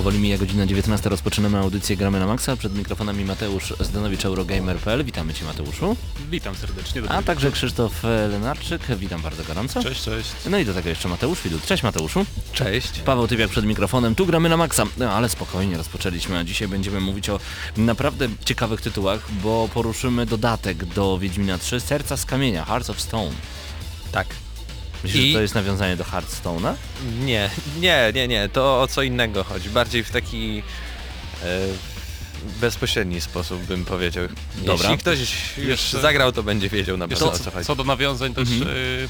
Powoli mija godzina 19, rozpoczynamy audycję Gramy na Maxa. Przed mikrofonami Mateusz Zdanowicz, Eurogamer.pl. Witamy Cię Mateuszu. Witam serdecznie. A także Krzysztof Lenarczyk. Witam bardzo gorąco. Cześć, cześć. No i do tego jeszcze Mateusz Widut. Cześć Mateuszu. Cześć. Paweł Tywiak przed mikrofonem. Tu Gramy na Maxa. No ale spokojnie rozpoczęliśmy, a dzisiaj będziemy mówić o naprawdę ciekawych tytułach, bo poruszymy dodatek do Wiedźmina 3 Serca z Kamienia, Hearts of Stone. Tak. Myślisz, I- że to jest nawiązanie do Hearthstone'a? Nie, nie, nie, nie, to o co innego chodzi. Bardziej w taki e, bezpośredni sposób bym powiedział. Dobra. Jeśli ktoś już Jeszcze- zagrał, to będzie wiedział na pewno To, o co chodzi. co do nawiązań, też Mhm. y,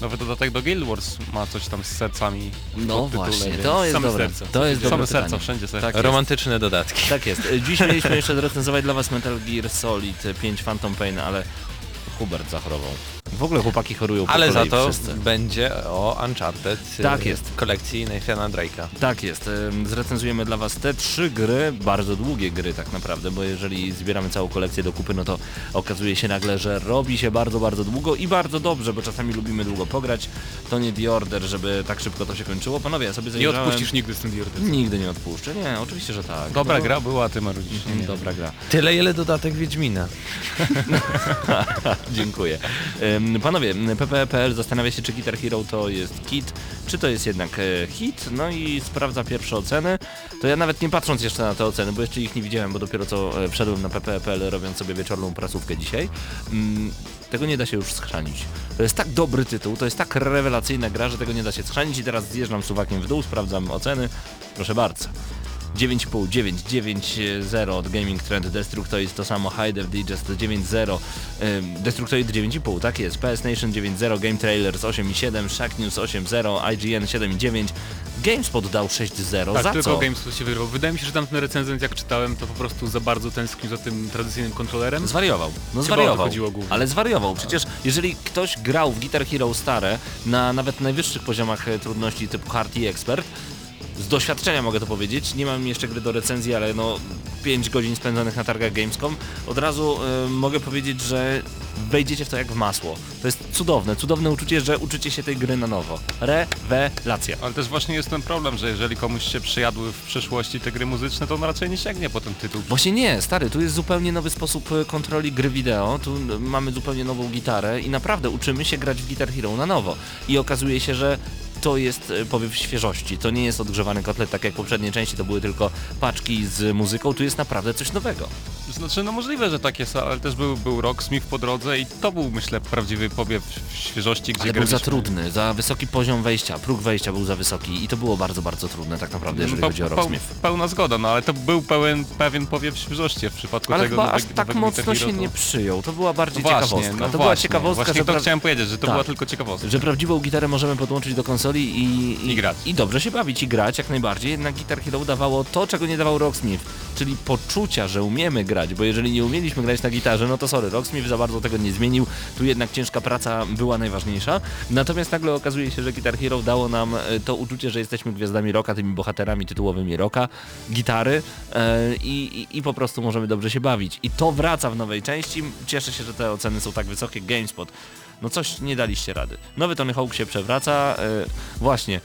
nowy dodatek do Guild Wars ma coś tam z sercami. w No podtytule, właśnie, to jest same dobre. Serca. To jest Same dobre serca, pytanie. wszędzie serca. Tak jest. Romantyczne dodatki. Tak jest. Dziś mieliśmy jeszcze zrecenzować dla Was Metal Gear Solid 5 Phantom Pain, ale Hubert zachorował. W ogóle chłopaki chorują po Ale za to wszyscy. będzie o Uncharted e, Tak jest. kolekcji Nathana Drake'a. Tak jest. Zrecenzujemy dla Was te trzy gry, bardzo długie gry tak naprawdę, bo jeżeli zbieramy całą kolekcję do kupy, no to okazuje się nagle, że robi się bardzo, bardzo długo i bardzo dobrze, bo czasami lubimy długo pograć. To nie The Order, żeby tak szybko to się kończyło. Panowie, ja sobie Nie zajrzałem... odpuścisz nigdy z tym Diordem. Nigdy nie odpuszczę. Nie, oczywiście, że tak. Dobra No, gra była, a ty marudzisz. Nie, nie. Dobra gra. Tyle ile dodatek Wiedźmina. Dziękuję. Panowie, PPPL zastanawia się, czy Guitar Hero to jest kit, czy to jest jednak e, hit, no i sprawdza pierwsze oceny. To ja nawet nie patrząc jeszcze na te oceny, bo jeszcze ich nie widziałem, bo dopiero co e, wszedłem na PPPL robiąc sobie wieczorną prasówkę dzisiaj. Ym, Tego nie da się już schrzanić. To jest tak dobry tytuł, to jest tak rewelacyjna gra, że tego nie da się schrzanić i teraz zjeżdżam suwakiem w dół, sprawdzam oceny. Proszę bardzo. 9,5, 9, 9,0 od Gaming Trend, Destructoid to samo, Hider Digest 9,0, ym, Destructoid 9,5, tak jest, PS Nation 9,0, Game Trailers 8,7, Shack News 8,0, IGN 7,9, GameSpot dał 6,0, Tak, za tylko co? Games się wyrwał. Wydaje mi się, że tamten recenzent jak czytałem, to po prostu za bardzo tęsknił za tym tradycyjnym kontrolerem. Zwariował, no Chyba zwariował, chodziło głównie. ale zwariował, przecież jeżeli ktoś grał w Guitar Hero stare na nawet najwyższych poziomach e, trudności typu Hard i Expert, z doświadczenia mogę to powiedzieć, nie mam jeszcze gry do recenzji, ale no 5 godzin spędzonych na targach Gamescom, od razu e, mogę powiedzieć, że wejdziecie w to jak w masło. To jest cudowne, cudowne uczucie, że uczycie się tej gry na nowo. Rewelacja. Ale też właśnie jest ten problem, że jeżeli komuś się przyjadły w przeszłości te gry muzyczne, to on raczej nie sięgnie po ten tytuł. Właśnie nie, stary, tu jest zupełnie nowy sposób e, kontroli gry wideo, tu n- mamy zupełnie nową gitarę i naprawdę uczymy się grać w Guitar Hero na nowo. I okazuje się, że to jest e, powiew świeżości, to nie jest odgrzewany kotlet, tak jak poprzednie części, to były tylko paczki z muzyką, tu jest naprawdę coś nowego. Znaczy, no możliwe, że tak jest, ale też był, był Rocksmith po drodze i to był, myślę, prawdziwy powiew świeżości, gdzie Ale był za trudny, za wysoki poziom wejścia, próg wejścia był za wysoki i to było bardzo, bardzo trudne tak naprawdę, jeżeli chodzi o Rocksmith. Pełna zgoda, no ale to był pełen, pewien powiew świeżości w przypadku Ale tego chyba aż tak nowego mocno Guitar się Hero, nie przyjął, to była bardziej ciekawostka. no to była właśnie, ciekawostka, Właśnie że to pra- chciałem powiedzieć, że to Tak. była tylko ciekawostka. że prawdziwą gitarę możemy podłączyć do konsoli i, I grać. i dobrze się bawić i grać jak najbardziej, jednak Guitar Hero dawało to, czego nie dawał Rocksmith, czyli poczucia, że umiemy grać, bo jeżeli nie umieliśmy grać na gitarze, no to sorry, Rocksmith za bardzo tego nie zmienił, tu jednak ciężka praca była najważniejsza, natomiast nagle okazuje się, że Guitar Hero dało nam e, to uczucie, że jesteśmy gwiazdami rocka, tymi bohaterami tytułowymi rocka, gitary e, i, i, i po prostu możemy dobrze się bawić. I to wraca w nowej części, cieszę się, że te oceny są tak wysokie, GameSpot no coś nie daliście rady. Nowy Tony Hawk się przewraca, e, właśnie,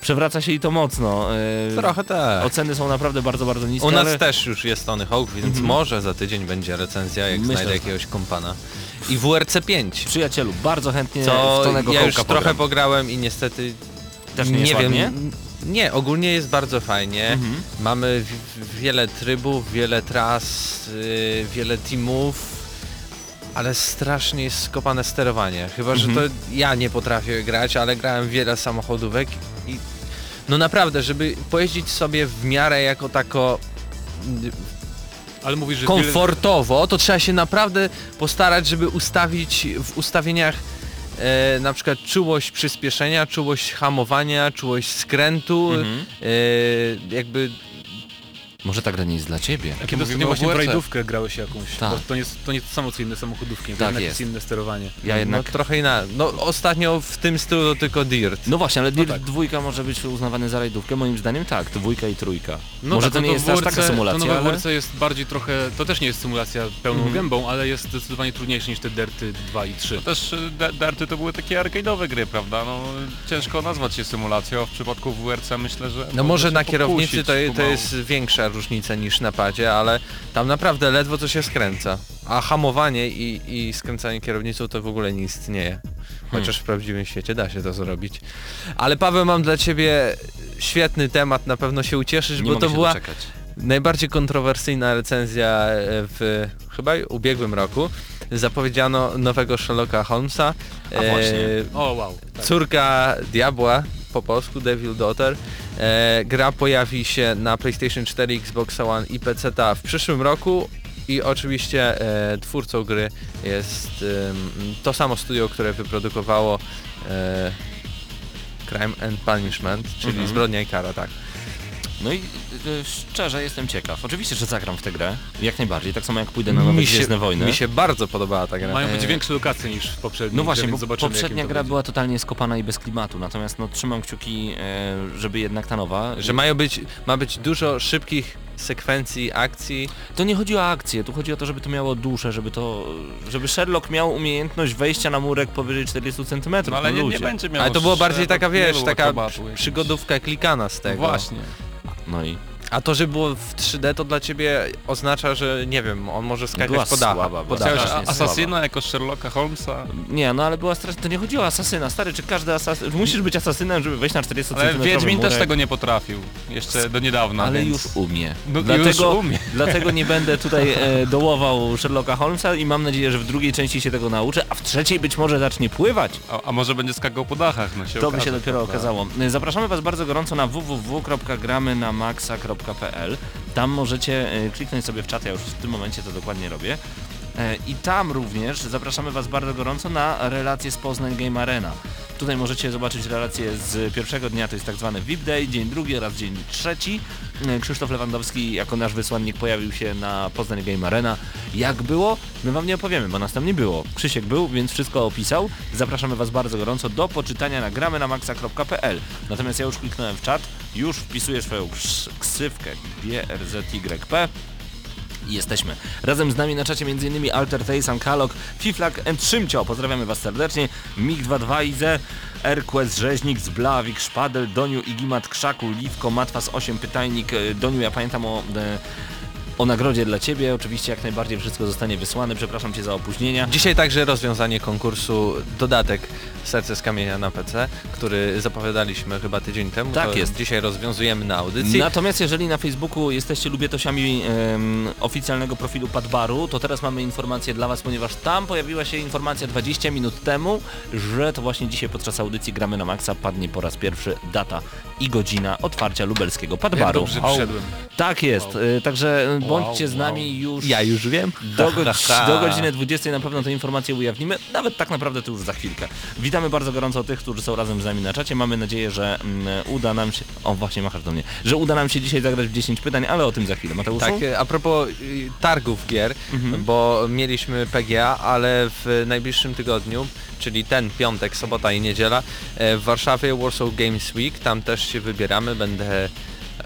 przewraca się i to mocno. e, Trochę tak. Oceny są naprawdę bardzo, bardzo niskie, U nas ale też już jest Tony Hawk, więc Mhm. może za tydzień będzie recenzja, jak Myślę, znajdę że jakiegoś kompana. I WRC 5, przyjacielu, bardzo chętnie w co Tonego ja już Hawka trochę pogram. pograłem i niestety Też nie, jest wiem. ładnie? Nie, ogólnie jest bardzo fajnie. Mhm. Mamy w, w, wiele trybów, wiele tras, yy, wiele teamów, ale strasznie jest skopane sterowanie. Chyba, że Mhm. to ja nie potrafię grać, ale grałem w wiele samochodówek i no naprawdę, żeby pojeździć sobie w miarę jako tako Ale mówisz, że wiele- komfortowo, to trzeba się naprawdę postarać, żeby ustawić w ustawieniach e, na przykład czułość przyspieszenia, czułość hamowania, czułość skrętu, Mhm. e, jakby Może ta gra nie jest dla ciebie. Kiedy mówimy ostatnio właśnie w rajdówkę grałeś jakąś. Tak. To nie, jest, to nie to samo co inne samochodówki, to Tak jest. jest inne sterowanie. Ja jednak... No trochę inaczej. No ostatnio w tym stylu to tylko Dirt. No właśnie, ale Dirt tak. dwójka może być uznawany za rajdówkę, moim zdaniem tak, dwójka i trójka. No może tak, to nie no jest aż WRC taka symulacja, To nowe ale... WRC jest bardziej trochę, to też nie jest symulacja pełną Mhm. gębą, ale jest zdecydowanie trudniejsze niż te Dirty 2 i 3. To też y, darty to były takie arcade'owe gry, prawda? No ciężko nazwać je symulacją, a w przypadku WRC myślę, że... No może się na kierownicy to, to jest większa różnica niż na padzie, ale tam naprawdę ledwo co się skręca. A hamowanie i, i skręcanie kierownicą to w ogóle nie istnieje. Chociaż w prawdziwym świecie da się to zroroć. Ale Paweł, mam dla ciebie świetny temat, na pewno się ucieszysz, Nie bo mogę to się była doczekać. Najbardziej kontrowersyjna recenzja e, w chyba ubiegłym roku. Zapowiedziano nowego Sherlocka Holmesa. A właśnie. O wow. Tak. Córka Diabła, po polsku Devil Daughter. E, gra pojawi się na PlayStation 4, Xbox One i PC w przyszłym roku i oczywiście e, twórcą gry jest to samo studio, które wyprodukowało e, Crime and Punishment, czyli Mhm. Zbrodnia i Kara, tak. No i y, szczerze jestem ciekaw. Oczywiście, że zagram w tę grę, jak najbardziej, tak samo jak pójdę na nowe mi, się, Gwiezdne Wojny. mi się bardzo podobała ta gra. Mają być E, większe lokacje niż w poprzednim. No właśnie, więc bo zobaczymy, poprzednia jakim to gra będzie. była totalnie skopana i bez klimatu, natomiast no trzymam kciuki, e, żeby jednak ta nowa... Że mają być, ma być dużo szybkich sekwencji, akcji. To nie chodzi o akcję, tu chodzi o to, żeby to miało duszę, żeby to... żeby Sherlock miał umiejętność wejścia na murek powyżej 40 cm. No ale nie, nie będzie miał Ale to było bardziej taka, wiesz, taka przygodówka klikana z tego. Właśnie. No i A to, że było w 3D, to dla ciebie oznacza, że nie wiem, on może skakać Była po dachach. słaba, była. Chciałeś strasznie Asasyna słaba. jako Sherlocka Holmesa? Nie, no ale była strasznie... To nie chodziło o asasyna, stary, czy każdy asasyn... Musisz być asasynem, żeby wejść na 40 Ale cm Wiedźmin murek. też tego nie potrafił. Jeszcze do niedawna, Ale więc... już umie. No, dlatego, już umie. dlatego nie będę tutaj e, dołował Sherlocka Holmesa i mam nadzieję, że w drugiej części się tego nauczę, a w trzeciej być może zacznie pływać. A, a może będzie skakał po dachach, no się To by okaże, się dopiero prawda? okazało. Zapraszamy Was bardzo gorąco na www.gramy-na-maxa.pl Tam możecie e, kliknąć sobie w czat, ja już w tym momencie to dokładnie robię. E, I tam również zapraszamy Was bardzo gorąco na relacje z Poznań Game Arena. Tutaj możecie zobaczyć relacje z pierwszego dnia, to jest tak zwany VIP Day, dzień drugi oraz dzień trzeci. E, Krzysztof Lewandowski jako nasz wysłannik pojawił się na Poznań Game Arena. Jak było? My Wam nie opowiemy, bo nas tam nie było. Krzysiek był, więc wszystko opisał. Zapraszamy Was bardzo gorąco do poczytania na gramy na maxa.pl. Natomiast ja już kliknąłem w czat, już wpisuję swoją ks- ksywkę BRZYP i jesteśmy. Razem z nami na czacie m.in. Alter Face, Ankalog, Fiflak and Szymcio. Pozdrawiamy Was serdecznie. MiG22 Ize, Erquest, Rzeźnik, Zblawik, Szpadel, Doniu, Igimat, Krzaku, Liwko, Matwas 8, Pytajnik. E, Doniu, ja pamiętam o... E, o nagrodzie dla Ciebie, oczywiście jak najbardziej wszystko zostanie wysłane, przepraszam Cię za opóźnienia. Dzisiaj także rozwiązanie konkursu dodatek Serce z kamienia na PC, który zapowiadaliśmy chyba tydzień temu. Tak to jest. Dzisiaj rozwiązujemy na audycji. Natomiast jeżeli na Facebooku jesteście lubietosiami em, oficjalnego profilu Padbaru, to teraz mamy informację dla Was, ponieważ tam pojawiła się informacja 20 minut temu, że to właśnie dzisiaj podczas audycji Gramy na Maxa padnie po raz pierwszy data i godzina otwarcia lubelskiego Padbaru. dobrze przyszedłem. Tak jest, y, także y, bądźcie z wow. nami już Ja już wiem. do, go do godziny 20 na pewno tę informację ujawnimy, nawet tak naprawdę to już za chwilkę. Witamy bardzo gorąco tych, którzy są razem z nami na czacie. Mamy nadzieję, że mm, uda nam się... O, właśnie machasz do mnie. Że uda nam się dzisiaj zagrać w 10 pytań, ale o tym za chwilę. Mateuszu? Tak, e, a propos y, targów gier, Mhm. bo mieliśmy PGA, ale w najbliższym tygodniu, czyli ten piątek, sobota i niedziela, e, w Warszawie Warsaw Games Week, tam też się wybieramy, będę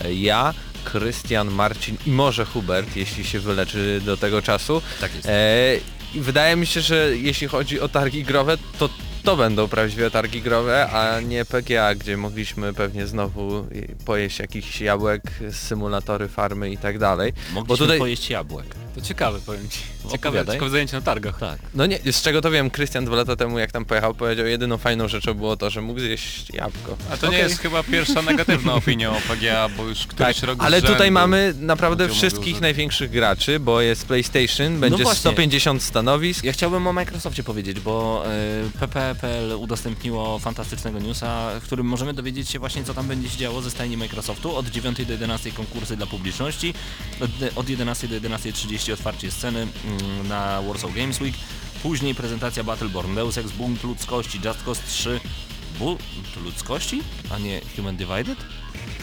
e, ja, Krystian, Marcin i może Hubert, jeśli się wyleczy do tego czasu. Tak jest. E, wydaje mi się, że jeśli chodzi o targi growe, to to będą prawdziwe targi growe, a nie PGA, gdzie mogliśmy pewnie znowu pojeść jakichś jabłek, symulatory, farmy i tak dalej. Mogliśmy bo tutaj- pojeść jabłek. To ciekawe, powiem Ci. Ciekawe, Opowiadaj. ciekawe zajęcie na targach. Tak. No nie, z czego to wiem, Krystian dwa lata temu jak tam pojechał powiedział, jedyną fajną rzeczą było to, że mógł zjeść jabłko. A to nie Okej. jest chyba pierwsza negatywna opinia o PGA, bo już któryś Tak, rok z ale tutaj rzędu mamy naprawdę ludzie mówią, wszystkich że- największych graczy, bo jest PlayStation, będzie właśnie. 150 stanowisk. Ja chciałbym o Microsoftie powiedzieć, bo y, PP.pl udostępniło fantastycznego newsa, w którym możemy dowiedzieć się właśnie co tam będzie się działo ze stajni Microsoftu. Od 9 do 11 konkursy dla publiczności, od, od 11 do 11.30 otwarcie sceny mm, na Warsaw Games Week, później prezentacja Battleborn, Deus Ex, Bunt Ludzkości, Just Cause 3, Bunt Ludzkości, a nie Human Divided?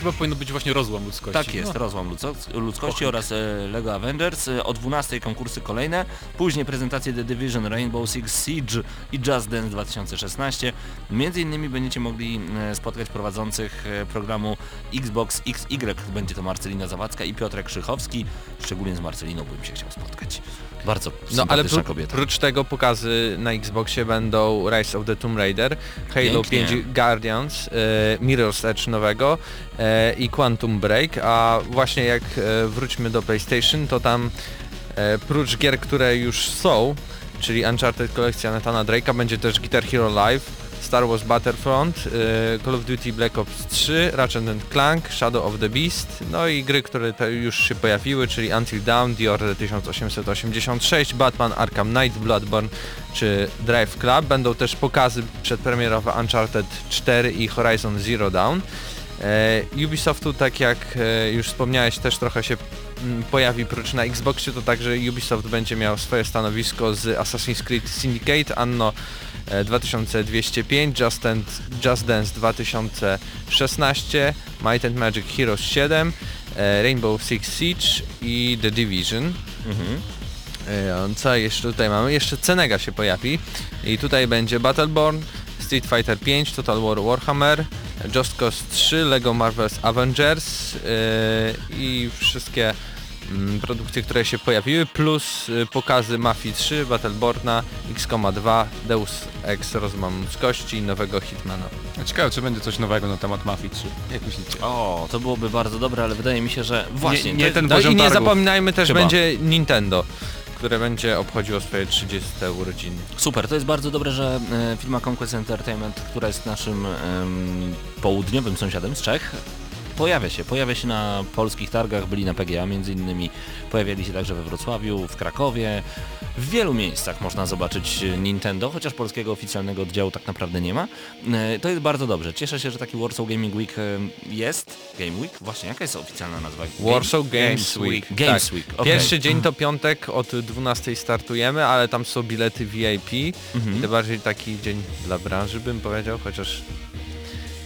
Chyba powinno być właśnie rozłam ludzkości. Tak jest, No. rozłam ludzko- ludzkości oraz e, Lego Avengers. E, O 12 konkursy kolejne, później prezentacje The Division, Rainbow Six Siege i Just Dance 2016. Między innymi będziecie mogli e, spotkać prowadzących e, programu Xbox XY, będzie to Marcelina Zawadzka i Piotrek Krzychowski. Szczególnie z Marceliną bym się chciał spotkać. Bardzo No ale sympatyczna pró- kobieta. prócz tego pokazy na Xboxie będą Rise of the Tomb Raider, Halo Pięknie. 5 Guardians, e, Mirror's Edge nowego e, i Quantum Break, a właśnie jak e, wróćmy do PlayStation, to tam e, prócz gier, które już są, czyli Uncharted kolekcja Nathana Drake'a, będzie też Guitar Hero Live, Star Wars Battlefront, e, Call of Duty Black Ops 3, Ratchet Clank, Shadow of the Beast, no i gry, które już się pojawiły, czyli Until Dawn, Order 1886, Batman Arkham Knight, Bloodborne czy Drive Club. Będą też pokazy przedpremierowe Uncharted 4 i Horizon Zero Dawn. E, Ubisoftu, tak jak e, już wspomniałeś, też trochę się mm, pojawi prócz na Xboxie, to także Ubisoft będzie miał swoje stanowisko z Assassin's Creed Syndicate, Anno e, 2205, Just Dance, Just Dance 2016, Might and Magic Heroes 7, e, Rainbow Six Siege i The Division. Mhm. Co jeszcze tutaj mamy? Jeszcze Cenega się pojawi i tutaj będzie Battleborn, Street Fighter 5, Total War Warhammer, Just Cause 3, Lego Marvel's Avengers e, i wszystkie mm, produkcje, które się pojawiły, plus e, pokazy Mafii 3, Battleborna, XCOMA 2, Deus Ex Rozmam Ludzkości i nowego Hitmana. A Ciekawe, czy będzie coś nowego na temat Mafii 3. Jak myślicie? O, to byłoby bardzo dobre, ale wydaje mi się, że właśnie nie to jest- ten No i poziom nie targów. zapominajmy też Chyba. będzie Nintendo, które będzie obchodziło swoje 30 urodziny. Super, to jest bardzo dobre, że e, firma Conquest Entertainment, która jest naszym em, południowym sąsiadem z Czech, pojawia się, pojawia się na polskich targach, byli na PGA między innymi, pojawiali się także we Wrocławiu, w Krakowie, w wielu miejscach można zobaczyć Nintendo, chociaż polskiego oficjalnego oddziału tak naprawdę nie ma. E, To jest bardzo dobrze, cieszę się, że taki Warsaw Gaming Week e, jest. Game Week? Właśnie, jaka jest oficjalna nazwa? Warsaw Games Week. Games Tak. Week, okej. Pierwszy dzień to piątek, od 12 startujemy, ale tam są bilety VIP. Mhm. I to bardziej taki dzień dla branży bym powiedział, chociaż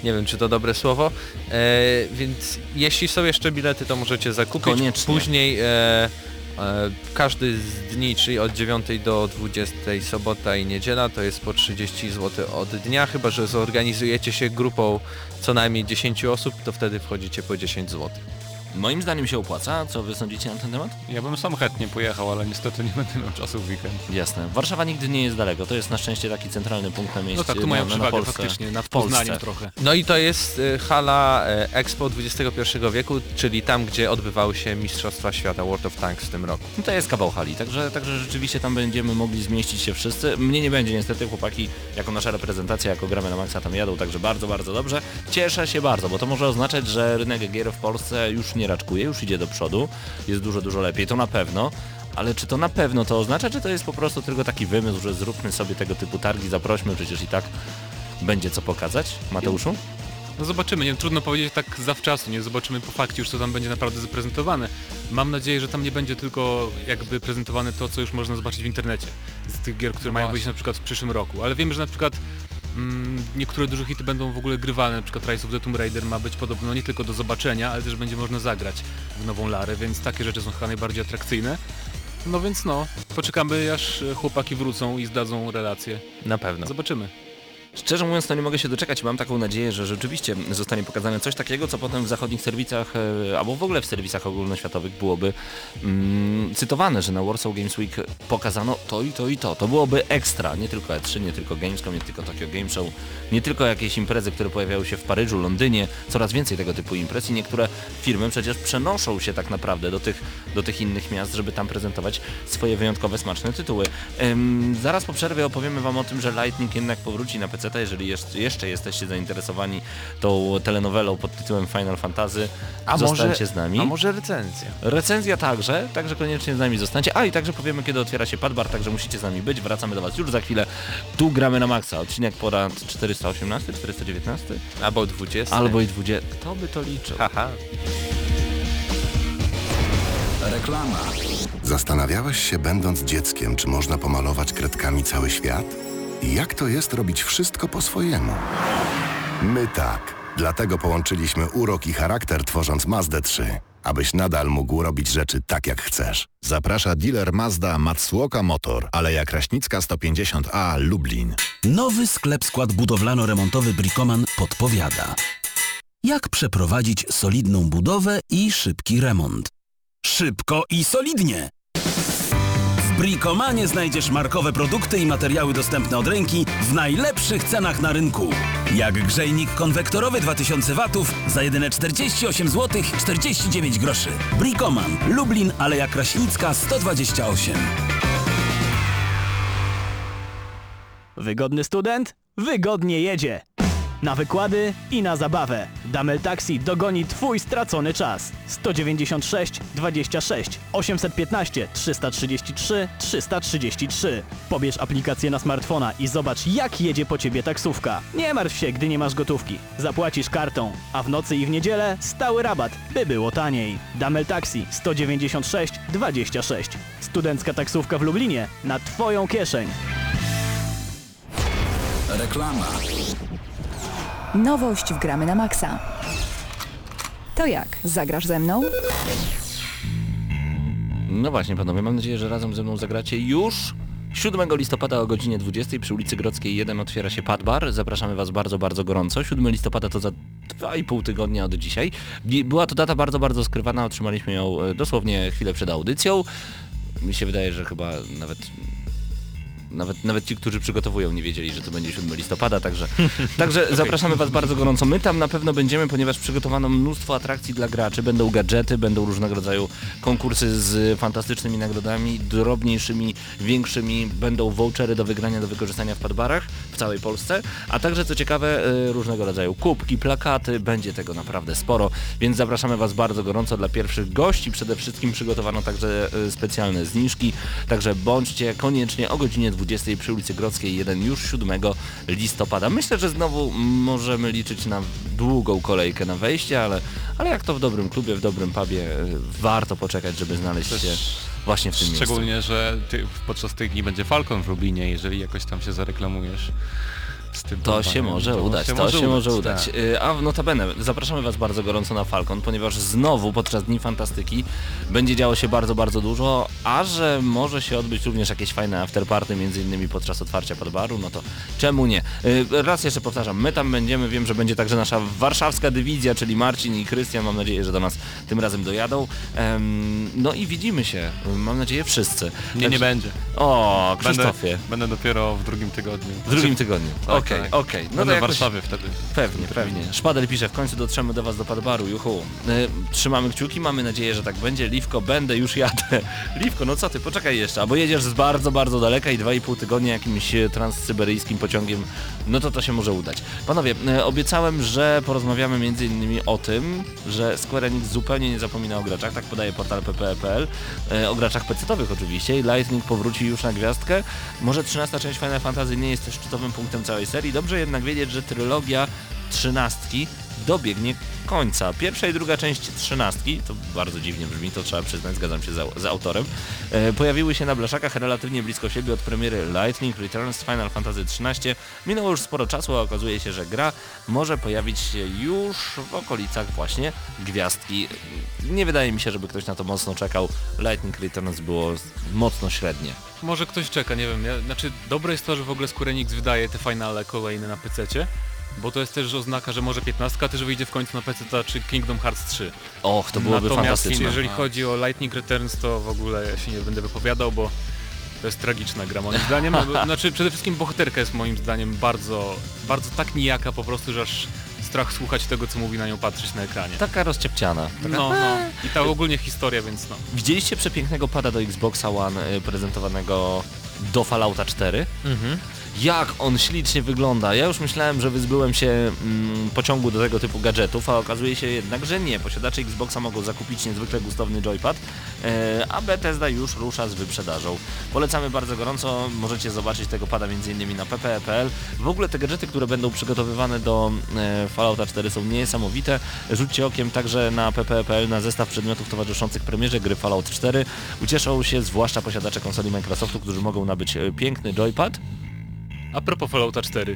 nie wiem czy to dobre słowo. E, więc jeśli są jeszcze bilety, to możecie zakupić. Koniecznie. Później e, e, każdy z dni, czyli od 9 do 20 sobota i niedziela, to jest po 30 zł od dnia, chyba że zorganizujecie się grupą co najmniej 10 osób, to wtedy wchodzicie po 10 zł. Moim zdaniem się opłaca, co wy sądzicie na ten temat? Ja bym sam chętnie pojechał, ale niestety nie będę miał czasu w weekend. Jasne. Warszawa nigdy nie jest daleko. To jest na szczęście taki centralny punkt na mieście. No tak, tu mają na, na przewagę Polsce. faktycznie, nad. Poznaniem trochę. No i to jest y, hala e, Expo XXI wieku, czyli tam, gdzie odbywały się Mistrzostwa Świata World of Tanks w tym roku. No to jest kawał hali, także, także rzeczywiście tam będziemy mogli zmieścić się wszyscy. Mnie nie będzie niestety, chłopaki, jako nasza reprezentacja, jako gramy na maksa tam jadą, także bardzo, bardzo dobrze. Cieszę się bardzo, bo to może oznaczać, że rynek gier w Polsce już nie raczkuje, już idzie do przodu, jest dużo, dużo lepiej, to na pewno. Ale czy to na pewno to oznacza, czy to jest po prostu tylko taki wymysł, że zróbmy sobie tego typu targi, zaprośmy, przecież i tak będzie co pokazać? Mateuszu? No zobaczymy, nie trudno powiedzieć tak zawczasu, nie zobaczymy po fakcie już co tam będzie naprawdę zaprezentowane. Mam nadzieję, że tam nie będzie tylko jakby prezentowane to, co już można zobaczyć w internecie z tych gier, które mają wyjść na przykład w przyszłym roku, ale wiem, że na przykład niektóre duże hity będą w ogóle grywalne, na przykład Rise of the Tomb Raider ma być podobno nie tylko do zobaczenia, ale też będzie można zagrać w nową Larę, więc takie rzeczy są chyba najbardziej atrakcyjne. No więc no, poczekamy aż chłopaki wrócą i zdadzą relacje. Na pewno. Zobaczymy. Szczerze mówiąc, to nie mogę się doczekać. Mam taką nadzieję, że rzeczywiście zostanie pokazane coś takiego, co potem w zachodnich serwisach, e, albo w ogóle w serwisach ogólnoświatowych byłoby mm, cytowane, że na Warsaw Games Week pokazano to i to i to. To byłoby ekstra, nie tylko E3, nie tylko Gamescom, nie tylko Tokyo Game Show, nie tylko jakieś imprezy, które pojawiały się w Paryżu, Londynie, coraz więcej tego typu imprez i niektóre firmy przecież przenoszą się tak naprawdę do tych, do tych innych miast, żeby tam prezentować swoje wyjątkowe, smaczne tytuły. Em, zaraz po przerwie opowiemy Wam o tym, że Lightning jednak powróci na PC, jeżeli jeszcze, jeszcze jesteście zainteresowani tą telenowelą pod tytułem Final Fantasy. A Zostańcie może, z nami. a może recenzja? Recenzja także, także koniecznie z nami zostańcie. A i także powiemy kiedy otwiera się Padbar, także musicie z nami być. Wracamy do Was już za chwilę. Tu gramy na maksa. Odcinek ponad 418, 419 Albo 20. albo i 20. Kto by to liczył? Haha. Reklama. Zastanawiałeś się, będąc dzieckiem, czy można pomalować kredkami cały świat? Jak to jest robić wszystko po swojemu? My tak. Dlatego połączyliśmy urok i charakter tworząc Mazdę 3, abyś nadal mógł robić rzeczy tak jak chcesz. Zaprasza dealer Mazda Matsuoka Motor, Aleja Kraśnicka 150A Lublin. Nowy sklep skład budowlano-remontowy Bricoman podpowiada. Jak przeprowadzić solidną budowę i szybki remont? Szybko i solidnie! W Bricomanie znajdziesz markowe produkty i materiały dostępne od ręki w najlepszych cenach na rynku. Jak grzejnik konwektorowy 2000 W za jedyne 48 zł 49 groszy. Bricoman, Lublin, Aleja Kraśnicka 128. Wygodny student? Wygodnie jedzie. Na wykłady i na zabawę. Damel Taxi dogoni Twój stracony czas. 196 26 815 333 333. Pobierz aplikację na smartfona i zobacz jak jedzie po Ciebie taksówka. Nie martw się, gdy nie masz gotówki. Zapłacisz kartą, a w nocy i w niedzielę stały rabat, by było taniej. Damel Taxi 196 26. Studencka taksówka w Lublinie na Twoją kieszeń. Reklama. Nowość w Gramy na Maxa. To jak, zagrasz ze mną? No właśnie panowie, mam nadzieję, że razem ze mną zagracie już 7 listopada o godzinie 20 przy ulicy Grodzkiej 1 otwiera się Pad Bar. Zapraszamy Was bardzo, bardzo gorąco. 7 listopada to za 2,5 tygodnia od dzisiaj. Była to data bardzo, bardzo skrywana. Otrzymaliśmy ją e, dosłownie chwilę przed audycją. Mi się wydaje, że chyba nawet nawet, nawet ci, którzy przygotowują, nie wiedzieli, że to będzie 7 listopada, także, także zapraszamy Was bardzo gorąco. My tam na pewno będziemy, ponieważ przygotowano mnóstwo atrakcji dla graczy. Będą gadżety, będą różnego rodzaju konkursy z fantastycznymi nagrodami, drobniejszymi, większymi. Będą vouchery do wygrania, do wykorzystania w padbarach w całej Polsce, a także co ciekawe y, różnego rodzaju kubki, plakaty, będzie tego naprawdę sporo, więc zapraszamy Was bardzo gorąco dla pierwszych gości. Przede wszystkim przygotowano także y, specjalne zniżki, także bądźcie koniecznie o godzinie 20 przy ulicy Grodzkiej 1 już 7 listopada. Myślę, że znowu możemy liczyć na długą kolejkę na wejście, ale, ale jak to w dobrym klubie, w dobrym pubie, y, warto poczekać, żeby znaleźć się właśnie w tym miejscu. Szczególnie, że ty, podczas tych dni będzie Falcon w Lublinie, jeżeli jakoś tam się zareklamujesz. Z tym To się może udać, to się może udać. tak. Y, A notabene, zapraszamy Was bardzo gorąco na Falcon, ponieważ znowu podczas Dni Fantastyki będzie działo się bardzo, bardzo dużo, a że może się odbyć również jakieś fajne afterparty, między innymi podczas otwarcia podbaru, no to czemu nie? Y, Raz jeszcze powtarzam, my tam będziemy, wiem, że będzie także nasza warszawska dywizja, czyli Marcin i Krystian, mam nadzieję, że do nas tym razem dojadą. No i widzimy się, mam nadzieję wszyscy. Nie, nie będzie. O, Będę, Krzysztofie. będę dopiero w drugim tygodniu. W drugim tygodniu. Okej, tak. okej. No Będę to w jakoś- Warszawie wtedy. Pewnie, pewnie. Szpadel pisze, w końcu dotrzemy do Was do Padbaru, juhu. Y, trzymamy kciuki, mamy nadzieję, że tak będzie. Liwko, będę, już jadę. Liwko, no co ty, poczekaj jeszcze, albo jedziesz z bardzo, bardzo daleka i 2,5 tygodnia jakimś e, transsyberyjskim pociągiem, no to to się może udać. Panowie, y, obiecałem, że porozmawiamy między innymi o tym, że Square Enix zupełnie nie zapomina o graczach, tak podaje portal ppe.pl, y, o graczach pecetowych oczywiście i Lightning powróci już na gwiazdkę. Może 13 część Final Fantasy nie jest też szczytowym punktem całej serii, dobrze jednak wiedzieć, że trylogia trzynastki dobiegnie końca. Pierwsza i druga część trzynastki, to bardzo dziwnie brzmi, to trzeba przyznać, zgadzam się z, z autorem, e, pojawiły się na blaszakach relatywnie blisko siebie od premiery Lightning Returns Final Fantasy XIII. Minęło już sporo czasu, a okazuje się, że gra może pojawić się już w okolicach właśnie gwiazdki. Nie wydaje mi się, żeby ktoś na to mocno czekał. Lightning Returns było mocno średnie. Może ktoś czeka, nie wiem. Ja, znaczy, dobre jest to, że w ogóle Square Enix wydaje te finale kolejne na PC-cie, bo to jest też oznaka, że może 15 też wyjdzie w końcu na PC czy Kingdom Hearts 3. Och, to byłoby Natomiast fantastyczne. jeżeli chodzi o Lightning Returns, to w ogóle ja się nie będę wypowiadał, bo to jest tragiczna gra moim zdaniem. Znaczy przede wszystkim bohaterka jest moim zdaniem bardzo, bardzo tak nijaka po prostu, że aż strach słuchać tego, co mówi na nią patrzeć na ekranie. Taka rozciepciana. No, no. I ta ogólnie historia, więc no. Widzieliście przepięknego pada do Xboxa One y, prezentowanego do Fallouta 4? Mhm. Jak on ślicznie wygląda. Ja już myślałem, że wyzbyłem się mm, pociągu do tego typu gadżetów, a okazuje się jednak, że nie. Posiadacze Xboxa mogą zakupić niezwykle gustowny joypad, e, a Bethesda już rusza z wyprzedażą. Polecamy bardzo gorąco, możecie zobaczyć tego pada m.in. na ppe.pl. W ogóle te gadżety, które będą przygotowywane do e, Fallouta 4 są niesamowite. Rzućcie okiem także na ppe.pl na zestaw przedmiotów towarzyszących premierze gry Fallout 4. Ucieszą się zwłaszcza posiadacze konsoli Microsoftu, którzy mogą nabyć e, piękny joypad, A propos Fallouta 4.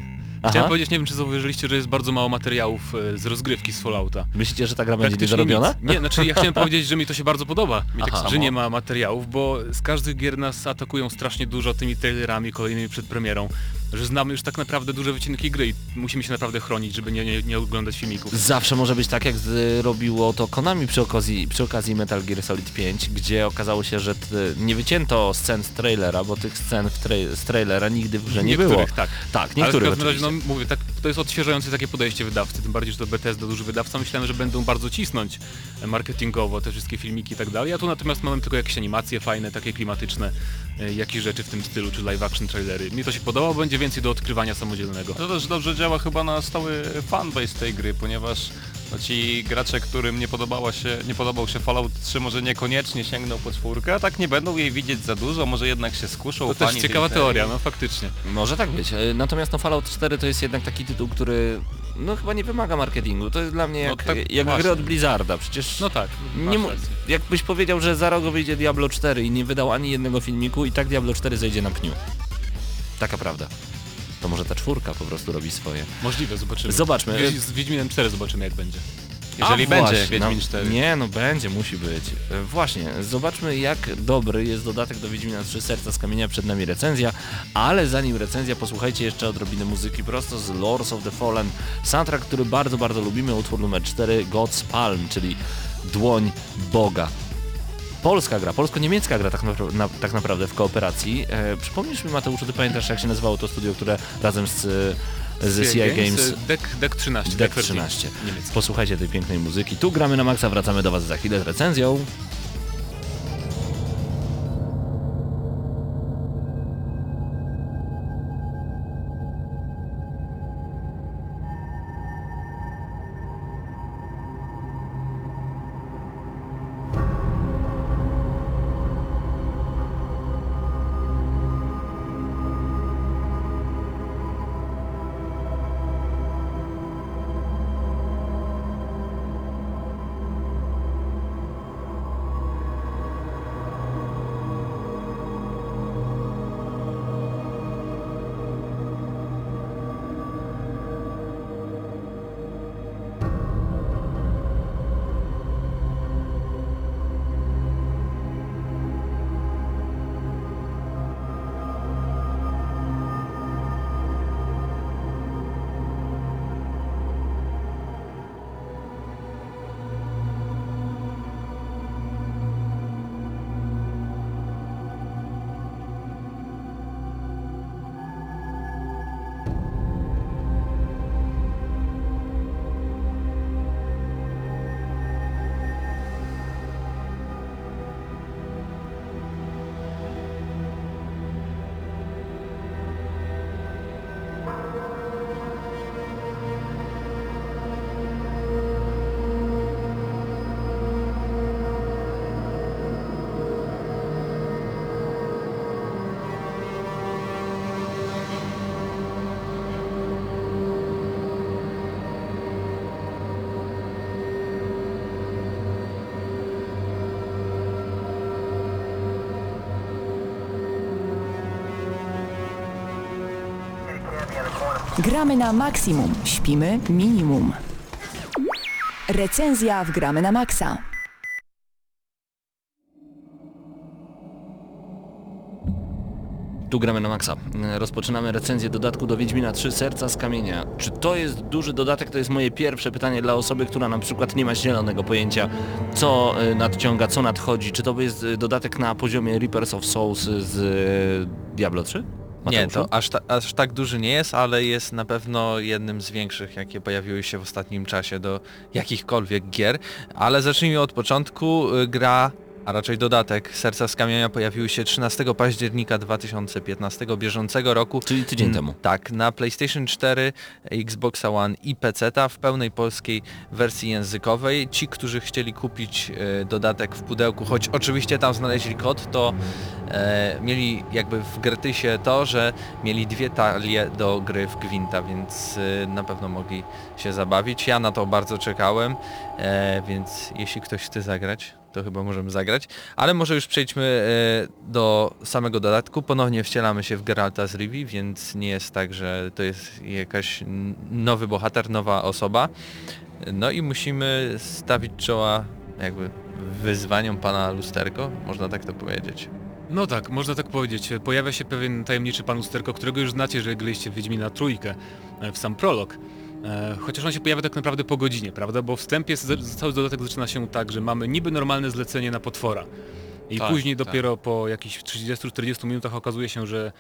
Chciałem powiedzieć, nie wiem czy zauważyliście, że jest bardzo mało materiałów e, z rozgrywki z Fallouta. Myślicie, że ta gra będzie Praktycznie niedorobiona? nic. Nie, znaczy ja chciałem powiedzieć, że mi to się bardzo podoba, Mi tak że samo. nie ma materiałów, bo z każdych gier nas atakują strasznie dużo tymi trailerami kolejnymi przed premierą, że znamy już tak naprawdę duże wycinki gry i musimy się naprawdę chronić, żeby nie, nie, nie oglądać filmików. Zawsze może być tak, jak zrobiło to Konami przy okazji, przy okazji Metal Gear Solid 5, gdzie okazało się, że t, nie wycięto scen z trailera, bo tych scen w trai- z trailera nigdy w grze nie było. Niektórych, tak. Tak, Ale w niektórych każdym razie, oczywiście. Mówię, tak, to jest odświeżające takie podejście wydawcy, tym bardziej, że to Bethesda, duży wydawca. Myślałem, że będą bardzo cisnąć marketingowo te wszystkie filmiki i tak dalej, a tu natomiast mamy tylko jakieś animacje fajne, takie klimatyczne, e, jakieś rzeczy w tym stylu, czy live action trailery. Mi to się podoba, bo będzie więcej do odkrywania samodzielnego. To też dobrze działa chyba na stały fanbase tej gry, ponieważ no, ci gracze, którym nie, podobała się, nie podobał się Fallout 3 może niekoniecznie sięgną po czwórkę, a tak nie będą jej widzieć za dużo, może jednak się skuszą. To też ciekawa teoria, no faktycznie. Może tak być. E, Natomiast no Fallout 4 to jest jednak taki tytuł, który no chyba nie wymaga marketingu. To jest dla mnie No jak, tak jak gry od Blizzarda. Przecież No tak, nie jakbyś powiedział, że za rok wyjdzie Diablo 4 i nie wydał ani jednego filmiku i tak Diablo 4 zejdzie na pniu. Taka prawda. To może ta czwórka po prostu robi swoje. Możliwe, zobaczymy. Zobaczmy. Wiedź- Z Wiedźminem 4 zobaczymy jak będzie. Jeżeli A, będzie właśnie, Wiedźmin no, 4. Nie, no będzie, musi być. E, Właśnie, zobaczmy jak dobry jest dodatek do Wiedźmina 3 Serca z Kamienia, przed nami recenzja, ale zanim recenzja posłuchajcie jeszcze odrobiny muzyki prosto z Lords of the Fallen, soundtrack, który bardzo, bardzo lubimy, utwór numer 4 God's Palm, czyli Dłoń Boga. Polska gra, polsko-niemiecka gra tak, napra- na, tak naprawdę w kooperacji. E, przypomnisz mi Mateuszu, ty pamiętasz jak się nazywało to studio, które razem z, z CI Games e, Deck, Deck 13. Deck 13. 13. Niemiecki. Posłuchajcie tej pięknej muzyki. Tu gramy na maksa, wracamy do Was za chwilę z recenzją. Gramy na maksimum, śpimy minimum. Recenzja w Gramy na Maxa. Tu gramy na maksa. Rozpoczynamy recenzję dodatku do Wiedźmina 3 Serca z Kamienia. Czy to jest duży dodatek? To jest moje pierwsze pytanie dla osoby, która na przykład nie ma zielonego pojęcia, co e, nadciąga, co nadchodzi. Czy to jest e, dodatek na poziomie Reapers of Souls z e, Diablo 3? Nie, Mateuszu? to aż, ta, aż tak duży nie jest, ale jest na pewno jednym z większych, jakie pojawiły się w ostatnim czasie do jakichkolwiek gier. Ale zacznijmy od początku. Gra, a raczej dodatek Serca z Kamienia pojawił się 13 października 2015 bieżącego roku. Czyli tydzień Mm, temu. Tak, na PlayStation 4, Xbox One i PC w pełnej polskiej wersji językowej. Ci, którzy chcieli kupić e, dodatek w pudełku, choć oczywiście tam znaleźli kod, to e, mieli jakby w gratysie to, że mieli dwie talie do gry w Gwinta, więc e, na pewno mogli się zabawić. Ja na to bardzo czekałem, e, więc jeśli ktoś chce zagrać, to chyba możemy zagrać. Ale może już przejdźmy e, do samego dodatku. Ponownie wcielamy się w Geralta z Rivi, więc nie jest tak, że to jest jakaś nowy bohater, nowa osoba. No i musimy stawić czoła jakby wyzwaniom pana Lusterko, można tak to powiedzieć. No tak, można tak powiedzieć. Pojawia się pewien tajemniczy pan Lusterko, którego już znacie, że graliście w Wiedźmina trójkę e, w sam prolog. E, Chociaż on się pojawia tak naprawdę po godzinie, prawda? Bo wstępie z- cały dodatek zaczyna się tak, że mamy niby normalne zlecenie na potwora. I Tak, później tak. dopiero po jakichś 30-40 minutach okazuje się, że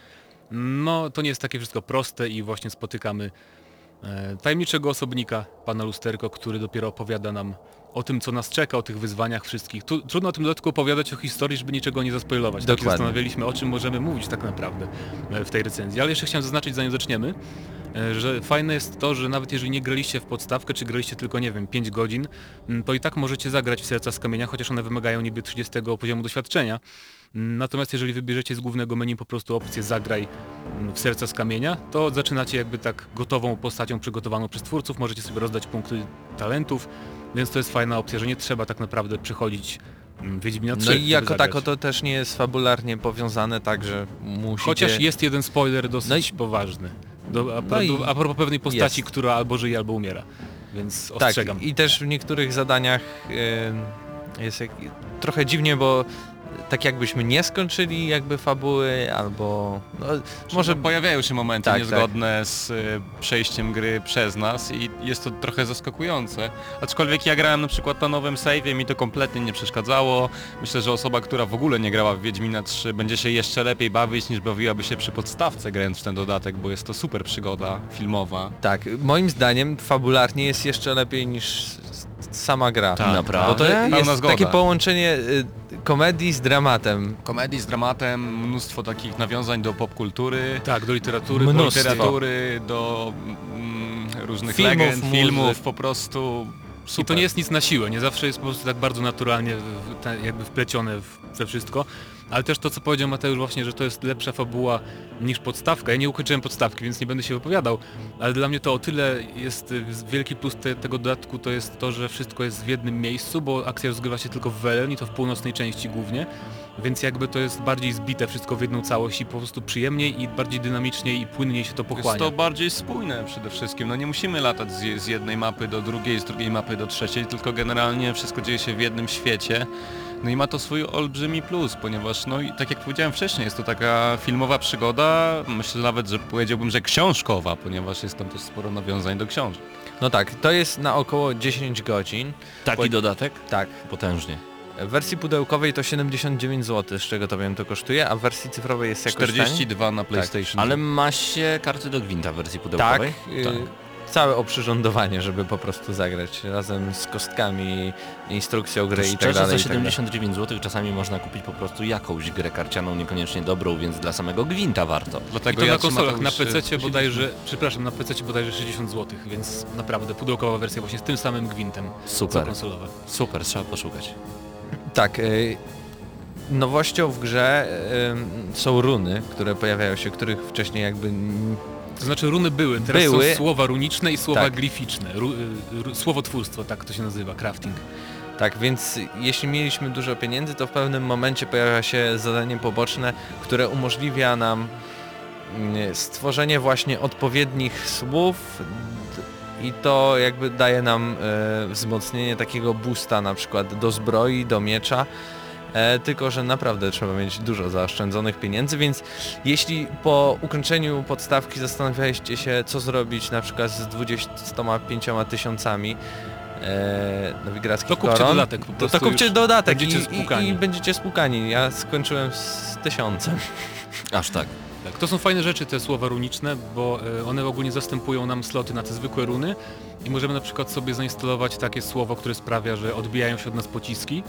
no to nie jest takie wszystko proste i właśnie spotykamy e, tajemniczego osobnika, pana Lusterko, który dopiero opowiada nam o tym, co nas czeka, o tych wyzwaniach wszystkich. Tu, trudno o tym dodatku opowiadać o historii, żeby niczego nie zaspoilować. Tak się Dokładnie. zastanawialiśmy, o czym możemy mówić tak naprawdę e, w tej recenzji. Ale jeszcze chciałem zaznaczyć, zanim zaczniemy, że fajne jest to, że nawet jeżeli nie graliście w podstawkę, czy graliście tylko, nie wiem, 5 godzin, to i tak możecie zagrać w Serca z Kamienia, chociaż one wymagają niby 30 poziomu doświadczenia. Natomiast jeżeli wybierzecie z głównego menu po prostu opcję zagraj w Serca z Kamienia, to zaczynacie jakby tak gotową postacią przygotowaną przez twórców, możecie sobie rozdać punkty talentów, więc to jest fajna opcja, że nie trzeba tak naprawdę przychodzić Wiedźmina 3, No i jako zagrać. tako to też nie jest fabularnie powiązane tak, że musicie... Chociaż jest jeden spoiler dosyć No poważny. Do, a, No do, a propos pewnej postaci, jest. która albo żyje, albo umiera. Więc Tak, ostrzegam. i też w niektórych zadaniach jest jak, trochę dziwnie, bo tak jakbyśmy nie skończyli jakby fabuły, albo... No, Może pojawiają się momenty Tak, niezgodne z y, przejściem gry przez nas i jest to trochę zaskakujące. Aczkolwiek ja grałem na przykład na nowym save'ie, mi to kompletnie nie przeszkadzało. Myślę, że osoba, która w ogóle nie grała w Wiedźmina 3 będzie się jeszcze lepiej bawić niż bawiłaby się przy podstawce grając w ten dodatek, bo jest to super przygoda filmowa. Tak, moim zdaniem fabularnie jest jeszcze lepiej niż sama gra. Tak, naprawdę? Bo to Pełna jest zgoda. takie połączenie y, komedii z dramatem. Komedii z dramatem, mnóstwo takich nawiązań do popkultury, Tak, do literatury, do Mnóstwo. literatury, do mm, różnych Filmów, legend, muzyk. filmów, po prostu super. I to nie jest nic na siłę, nie zawsze jest po prostu tak bardzo naturalnie w, te, jakby wplecione w, we wszystko. Ale też to, co powiedział Mateusz właśnie, że to jest lepsza fabuła niż podstawka. Ja nie ukończyłem podstawki, więc nie będę się wypowiadał, ale dla mnie to o tyle jest y, wielki plus te, tego dodatku, to jest to, że wszystko jest w jednym miejscu, bo akcja rozgrywa się tylko w Welen i to w północnej części głównie, więc jakby to jest bardziej zbite wszystko w jedną całość i po prostu przyjemniej i bardziej dynamiczniej i płynniej się to Jest pochłania. to bardziej spójne przede wszystkim. No nie musimy latać z, z jednej mapy do drugiej, z drugiej mapy do trzeciej, tylko generalnie wszystko dzieje się w jednym świecie. No i ma to swój olbrzymi plus, ponieważ no i tak jak powiedziałem wcześniej, jest to taka filmowa przygoda, myślę nawet, że powiedziałbym, że książkowa, ponieważ jest tam też sporo nawiązań do książek. No tak, to jest na około 10 godzin. Taki Bo- dodatek? Tak. Potężnie. W wersji pudełkowej to 79 zł, z czego to wiem to kosztuje, a w wersji cyfrowej jest jakoś taniej. 42 na PlayStation. Ale ma się karty do gwinta w wersji Tak, pudełkowej? y, całe oprzyrządowanie, żeby po prostu zagrać razem z kostkami, instrukcją gry i tak dalej. za i tak dalej. 79 zł czasami można kupić po prostu jakąś grę karcianą, niekoniecznie dobrą, więc dla samego gwinta warto. I Dlatego to ja na konsolach, na PC bodajże, przepraszam, na PC bodajże 60 zł, więc naprawdę pudełkowa wersja właśnie z tym samym gwintem co Super, konsolowe. super, trzeba poszukać. Tak, y, nowością w grze y, są runy, które pojawiają się, których wcześniej jakby... To znaczy runy były, teraz Były. są słowa runiczne i słowa Tak. glificzne. Ru, y, ru, słowotwórstwo, tak to się nazywa, crafting. Tak, więc jeśli mieliśmy dużo pieniędzy, to w pewnym momencie pojawia się zadanie poboczne, które umożliwia nam mm, stworzenie właśnie odpowiednich słów i to jakby daje nam e, wzmocnienie takiego boosta na przykład do zbroi, do miecza. E, tylko, że naprawdę trzeba mieć dużo zaoszczędzonych pieniędzy, więc jeśli po ukończeniu podstawki zastanawialiście się, co zrobić na przykład z 25 tysiącami e, nowigradzkich To kupcie koron, dodatek po to, prostu to kupcie dodatek będziecie i, i, i będziecie spłukani. Ja skończyłem z tysiącem. Aż tak. Tak, to są fajne rzeczy te słowa runiczne, bo y, one ogólnie zastępują nam sloty na te zwykłe runy i możemy na przykład sobie zainstalować takie słowo, które sprawia, że odbijają się od nas pociski,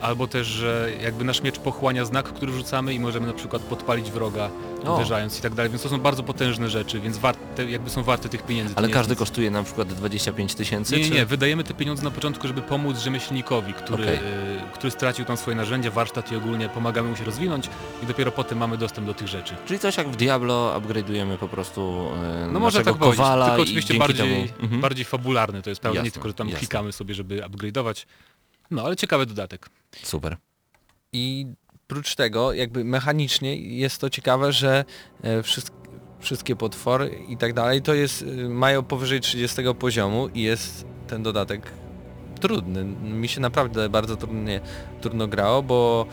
albo też, że jakby nasz miecz pochłania znak, który rzucamy i możemy na przykład podpalić wroga O. uderzając i tak dalej, więc to są bardzo potężne rzeczy, więc warte, jakby są warte tych pieniędzy. Ale jest każdy kosztuje na przykład 25 tysięcy? Nie, nie, czy- nie, wydajemy te pieniądze na początku, żeby pomóc rzemieślnikowi, który, Okej. y, który stracił tam swoje narzędzia, warsztat i ogólnie pomagamy mu się rozwinąć i dopiero potem mamy dostęp do tych rzeczy. Czyli coś jak w Diablo upgrade'ujemy po prostu e, No może tak powiedzieć, tylko oczywiście bardziej, temu... Mhm. bardziej fabularny to jest prawda, nie tylko, że tam jasne. klikamy sobie, żeby upgrade'ować. No ale ciekawy dodatek. Super. I prócz tego, jakby mechanicznie jest to ciekawe, że e, wszyst- wszystkie potwory i tak dalej, to jest, y, mają powyżej 30 poziomu i jest ten dodatek trudny. Mi się naprawdę bardzo trudnie, trudno grało, bo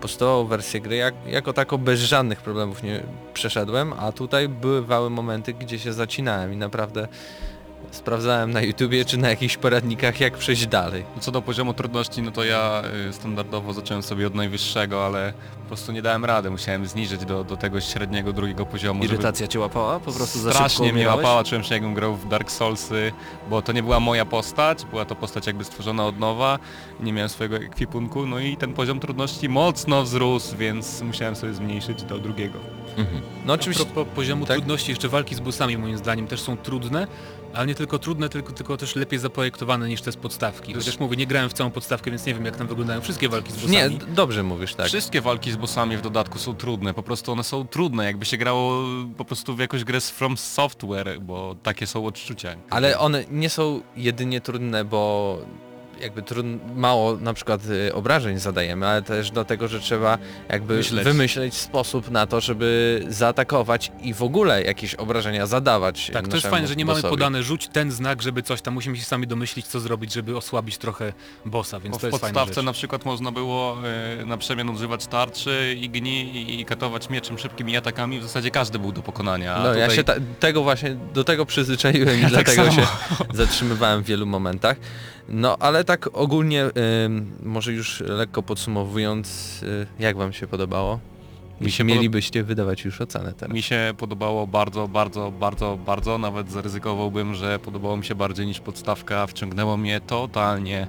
podstawową wersję gry jak, jako tako bez żadnych problemów nie przeszedłem, a tutaj bywały momenty, gdzie się zacinałem i naprawdę sprawdzałem na YouTubie czy na jakichś poradnikach jak przejść dalej. Co do poziomu trudności, no to ja y, standardowo zacząłem sobie od najwyższego, ale po prostu nie dałem rady. Musiałem zniżyć do, do tego średniego drugiego poziomu. Irytacja cię łapała? Po prostu za szybko Strasznie mnie umierałeś? łapała, czułem się jakbym grał w Dark Soulsy, bo to nie była moja postać, była to postać jakby stworzona od nowa, nie miałem swojego ekwipunku, no i ten poziom trudności mocno wzrósł, więc musiałem sobie zmniejszyć do drugiego. Mhm. No A oczywiście propos poziomu tak? trudności, jeszcze walki z bossami moim zdaniem też są trudne, ale nie tylko trudne, tylko, tylko też lepiej zaprojektowane niż te z podstawki. Chociaż mówię, nie grałem w całą podstawkę, więc nie wiem jak tam wyglądają wszystkie walki z bossami. Nie, dobrze mówisz, tak. Wszystkie walki z bossami w dodatku są trudne, po prostu one są trudne, jakby się grało po prostu w jakąś grę z From Software, bo takie są odczucia. Ale one nie są jedynie trudne, bo jakby trudn- mało na przykład y, obrażeń zadajemy, ale też do tego, że trzeba jakby Myśleć. wymyśleć sposób na to, żeby zaatakować i w ogóle jakieś obrażenia zadawać Tak, to jest fajne, że nie mamy bossowi. podane rzuć ten znak, żeby coś tam, musimy się sami domyślić co zrobić, żeby osłabić trochę bossa, więc Bo to w jest fajna podstawce rzecz. na przykład można było e, na przemian używać tarczy, igni i katować mieczem szybkimi atakami, w zasadzie każdy był do pokonania. No ja tutaj- się ta, tego właśnie, do tego przyzwyczaiłem i tak dlatego samo. się zatrzymywałem w wielu momentach. No ale tak ogólnie, ym, może już lekko podsumowując, y, jak wam się podobało? Mi się Mielibyście wydawać już ocenę teraz. Mi się podobało bardzo, bardzo, bardzo, bardzo, nawet zaryzykowałbym, że podobało mi się bardziej niż podstawka, wciągnęło mnie totalnie.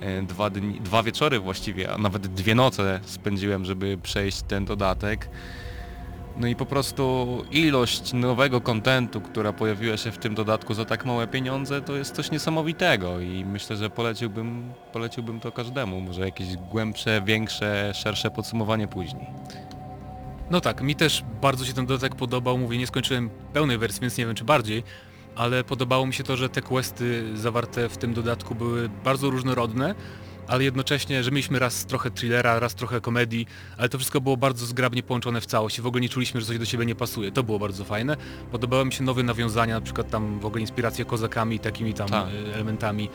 E, Dwa, dni, dwa wieczory właściwie, a nawet dwie noce spędziłem, żeby przejść ten dodatek. No i po prostu ilość nowego kontentu, która pojawiła się w tym dodatku za tak małe pieniądze, to jest coś niesamowitego i myślę, że poleciłbym, poleciłbym to każdemu. Może jakieś głębsze, większe, szersze podsumowanie później. No tak, mi też bardzo się ten dodatek podobał, mówię, nie skończyłem pełnej wersji, więc nie wiem czy bardziej, ale podobało mi się to, że te questy zawarte w tym dodatku były bardzo różnorodne, ale jednocześnie, że mieliśmy raz trochę thrillera, raz trochę komedii, ale to wszystko było bardzo zgrabnie połączone w całość i w ogóle nie czuliśmy, że coś do siebie nie pasuje. To było bardzo fajne. Podobały mi się nowe nawiązania, na przykład tam w ogóle inspiracje kozakami i takimi tam Tak. e, elementami.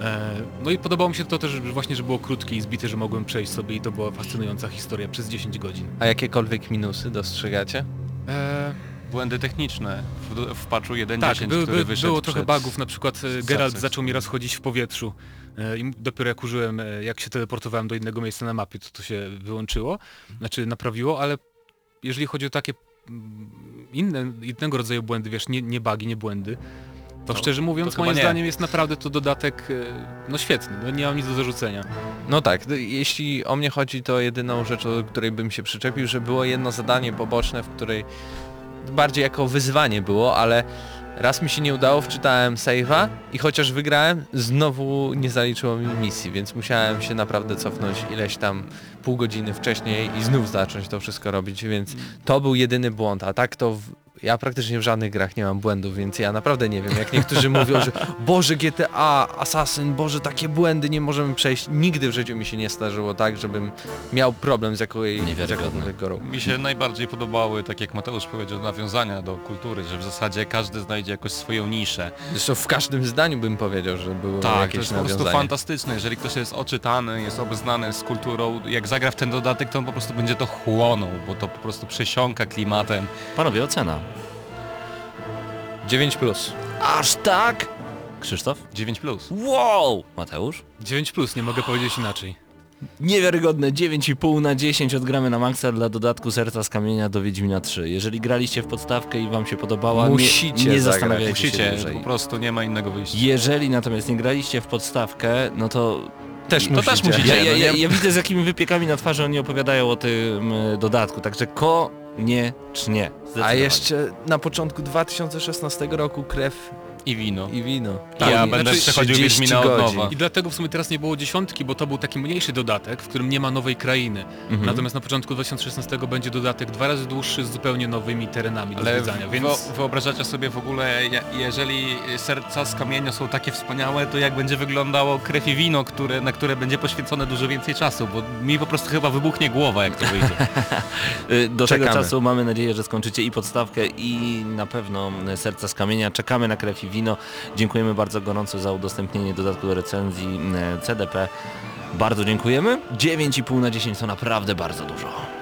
E, No i podobało mi się to też że właśnie, że było krótkie i zbite, że mogłem przejść sobie i to była fascynująca historia przez 10 godzin. A jakiekolwiek minusy dostrzegacie? E, Błędy techniczne w, w patchu 1.10, tak, który by, wyszedł było trochę przed... bugów, na przykład e, Geralt zaczął mi raz chodzić w powietrzu i m- dopiero jak użyłem, e, jak się teleportowałem do innego miejsca na mapie, to to się wyłączyło, znaczy naprawiło, ale jeżeli chodzi o takie inne, innego rodzaju błędy, wiesz, nie, nie bugi, nie błędy, to To- szczerze mówiąc to moim nie. zdaniem jest naprawdę to dodatek e, no świetny, no nie mam nic do zarzucenia. No tak, jeśli o mnie chodzi, to jedyną rzecz, do której bym się przyczepił, że było jedno zadanie poboczne, w której bardziej jako wyzwanie było, ale raz mi się nie udało, wczytałem save'a i chociaż wygrałem, znowu nie zaliczyło mi misji, więc musiałem się naprawdę cofnąć ileś tam pół godziny wcześniej i znów zacząć to wszystko robić, więc to był jedyny błąd, a tak to ja praktycznie w żadnych grach nie mam błędów, więc ja naprawdę nie wiem, jak niektórzy mówią, że Boże GTA, Assassin, Boże takie błędy nie możemy przejść. Nigdy w życiu mi się nie zdarzyło tak, żebym miał problem z jakąkolwiek grą. Mi się najbardziej podobały, tak jak Mateusz powiedział, nawiązania do kultury, że w zasadzie każdy znajdzie jakoś swoją niszę. Zresztą w każdym zdaniu bym powiedział, że było Tak, to jakieś jest po prostu fantastyczne. Jeżeli ktoś jest oczytany, jest obeznany z kulturą, jak zagra w ten dodatek, to on po prostu będzie to chłonął, bo to po prostu przesiąka klimatem. Panowie, ocena. 9 plus. Aż tak? Krzysztof? 9+. Plus. Wow! Mateusz? 9 plus, nie mogę powiedzieć inaczej. Niewiarygodne 9,5 na 10 odgramy na maksa dla dodatku Serca z Kamienia do Wiedźmina 3. Jeżeli graliście w podstawkę i wam się podobała, Musicie nie, nie zastanawiajcie się Musicie, dłużej. po prostu nie ma innego wyjścia. Jeżeli natomiast nie graliście w podstawkę, no to Też To musicie. też musicie. ja, ja, no ja, ja widzę z jakimi wypiekami na twarzy oni opowiadają o tym e, dodatku, także koniecznie. A Zdecydowanie. jeszcze na początku 2016 roku krew I wino. i wino. I ja I będę znaczy przechodził 30 Wiedźmina od nowa. I dlatego w sumie teraz nie było dziesiątki, bo to był taki mniejszy dodatek, w którym nie ma nowej krainy. Mhm. Natomiast na początku 2016 będzie dodatek dwa razy dłuższy z zupełnie nowymi terenami do Ale zwiedzania, więc... wyo- wyobrażacie sobie w ogóle, jeżeli serca z kamienia są takie wspaniałe, to jak będzie wyglądało krew i wino, które, na które będzie poświęcone dużo więcej czasu, bo mi po prostu chyba wybuchnie głowa, jak to wyjdzie. Y, Do tego Czekamy. czasu mamy nadzieję, że skończycie i podstawkę i na pewno serca z kamienia. Czekamy na krew i wino. Dziękujemy bardzo gorąco za udostępnienie dodatku do recenzji y, CDP. Bardzo dziękujemy. 9,5 na 10 to naprawdę bardzo dużo.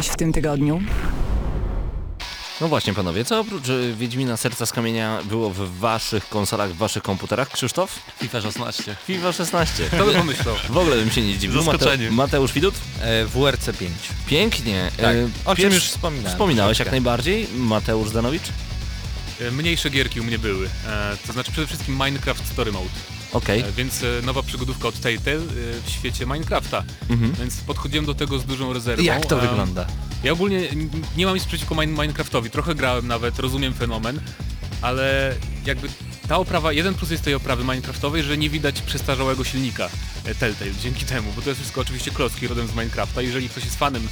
Grałeś w tym tygodniu? No właśnie panowie, co oprócz Wiedźmina Serca z Kamienia było w waszych konsolach, w waszych komputerach? Krzysztof? FIFA 16. FIFA 16. Kto by pomyślał? W ogóle bym się nie zdziwił. Zaskoczenie. Mateusz Widut? E, WRC 5. Pięknie. Tak, Y, o czym już wspominałem. Wspominałeś jak najbardziej. Mateusz Zdanowicz? E, Mniejsze gierki u mnie były, e, to znaczy przede wszystkim Minecraft Story Mode, Okej. e, więc e, nowa przygodówka od Telltale e, w świecie Minecrafta, Mhm. więc podchodziłem do tego z dużą rezerwą. Jak to wygląda? Ja ogólnie nie mam nic przeciwko Min- Minecraftowi, trochę grałem nawet, rozumiem fenomen, ale jakby ta oprawa, jeden plus jest tej oprawy Minecraftowej, że nie widać przestarzałego silnika Telltale dzięki temu, bo to jest wszystko oczywiście klocki rodem z Minecrafta. Jeżeli ktoś jest fanem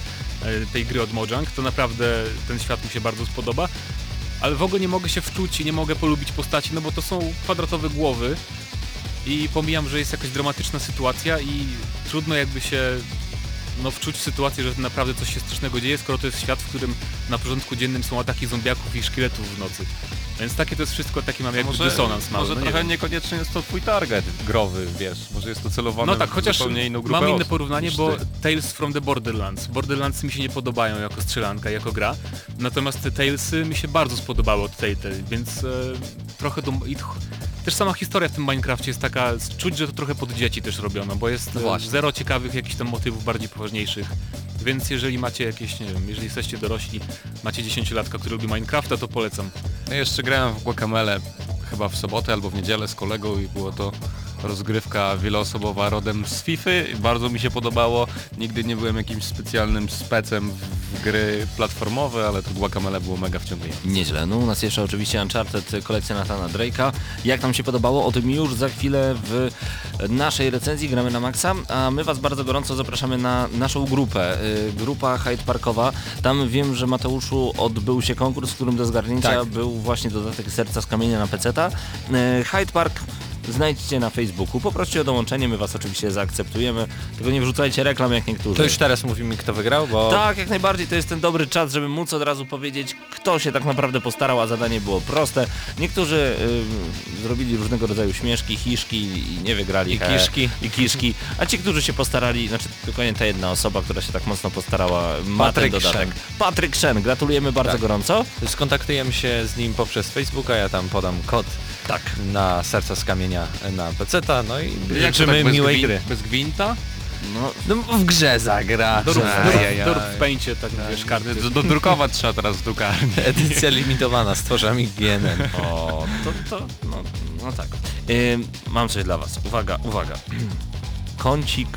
tej gry od Mojang, to naprawdę ten świat mi się bardzo spodoba. Ale w ogóle nie mogę się wczuć i nie mogę polubić postaci, no bo to są kwadratowe głowy i pomijam, że jest jakaś dramatyczna sytuacja i trudno jakby się no, wczuć w sytuację, że naprawdę coś się strasznego dzieje, skoro to jest świat, w którym na porządku dziennym są ataki zombiaków i szkieletów w nocy. Więc takie to jest wszystko, taki mam jakby dysonans mały. może no nie trochę wiem. niekoniecznie jest to twój target growy, wiesz, może jest to celowane No tak, chociaż mam inne porównanie, bo. Tales from the Borderlands. Borderlands mi się nie podobają jako strzelanka, jako gra, natomiast te Talesy mi się bardzo spodobały od Telltale, więc e, trochę to... Też sama historia w tym Minecrafcie jest taka, czuć, że to trochę pod dzieci też robiono, bo jest No e, zero ciekawych jakichś tam motywów bardziej poważniejszych. Więc jeżeli macie jakieś, nie wiem, jeżeli jesteście dorośli, macie 10-latka, który lubi Minecrafta, to polecam. Ja jeszcze grałem w Guacamele chyba w sobotę albo w niedzielę z kolegą i było to rozgrywka wieloosobowa rodem z FIFA. Bardzo mi się podobało. Nigdy nie byłem jakimś specjalnym specem w gry platformowe, ale to Guacamele było mega wciągające. Nieźle. No u nas jeszcze oczywiście Uncharted, kolekcja Nathana Drake'a. Jak nam się podobało? O tym już za chwilę w naszej recenzji gramy na maksa, a my Was bardzo gorąco zapraszamy na naszą grupę. Y, Grupa Hyde Parkowa. Tam wiem, że Mateuszu odbył się konkurs, w którym do zgarnięcia Tak. był właśnie dodatek Serca z Kamienia na peceta. Y, Hyde Park znajdźcie na Facebooku, poproście o dołączenie, my Was oczywiście zaakceptujemy, tylko nie wrzucajcie reklam jak niektórzy. To już teraz mówimy kto wygrał, bo Tak, jak najbardziej to jest ten dobry czas, żeby móc od razu powiedzieć, kto się tak naprawdę postarał, a zadanie było proste. Niektórzy y, zrobili różnego rodzaju śmieszki, hiszki i nie wygrali. I he, kiszki. I kiszki. A ci, którzy się postarali, znaczy tylko nie ta jedna osoba, która się tak mocno postarała, ma Patryk ten dodatek. Szen. Patryk Szen, gratulujemy bardzo Tak. gorąco. skontaktujemy się z nim poprzez Facebooka, ja tam podam kod Tak. na serca z kamienia na peceta, no i życzymy tak miłej gwin- gry. Bez gwinta? No, No w grze zagra. Dorób, dorób, w pęcie, tak wiesz, karty. Do- Dodrukować trzeba teraz w drukarni. Edycja limitowana z twarzami GNM. o, to, to, no, no tak. Ym, mam coś dla Was. Uwaga, uwaga. Kącik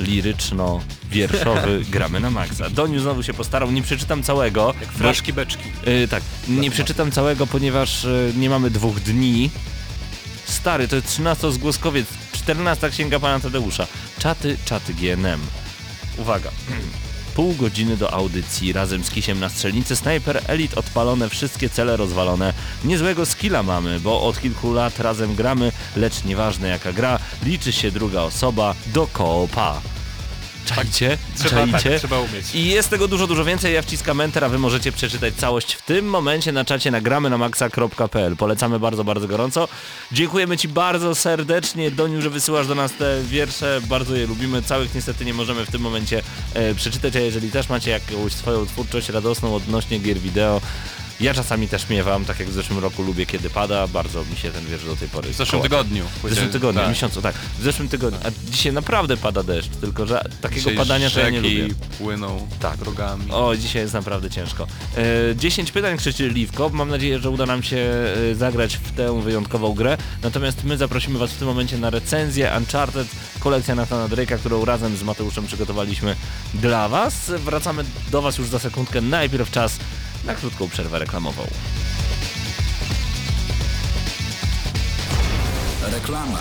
liryczno-wierszowy gramy na maksa. Doniu znowu się postarał, nie przeczytam całego. Jak fraszki beczki. Yy, tak, nie przeczytam całego, ponieważ yy, nie mamy dwóch dni. Stary, to jest 13 zgłoskowiec, 14 księga pana Tadeusza. Czaty, czaty GNM. Uwaga. Pół godziny do audycji, razem z Kisiem na strzelnicy, Sniper Elite odpalone, wszystkie cele rozwalone. Niezłego skilla mamy, bo od kilku lat razem gramy, lecz nieważne jaka gra, liczy się druga osoba do koopa. Czajcie? Trzeba, tak, trzeba umieć. I jest tego dużo, dużo więcej. Ja wciskam Enter, a wy możecie przeczytać całość w tym momencie na czacie nagramy na maxa.pl. Polecamy bardzo, bardzo gorąco. Dziękujemy Ci bardzo serdecznie, Doniu, że wysyłasz do nas te wiersze. Bardzo je lubimy. Całych niestety nie możemy w tym momencie e, przeczytać, a jeżeli też macie jakąś swoją twórczość radosną odnośnie gier wideo, ja czasami też miewam, tak jak w zeszłym roku lubię kiedy pada, bardzo mi się ten wiersz do tej pory W zeszłym koła. tygodniu. W zeszłym tygodniu, Tak. miesiącu, tak. W zeszłym tygodniu. A dzisiaj naprawdę pada deszcz, tylko że takiego Dzisiaj padania to ja nie lubię. płyną Tak. drogami. O, dzisiaj jest naprawdę ciężko. E, 10 pytań krzyczy Liwko. Mam nadzieję, że uda nam się e, zagrać w tę wyjątkową grę. Natomiast my zaprosimy Was w tym momencie na recenzję Uncharted, kolekcja Nathana Drake'a, którą razem z Mateuszem przygotowaliśmy dla Was. Wracamy do Was już za sekundkę. Najpierw czas na krótką przerwę reklamową. Reklama.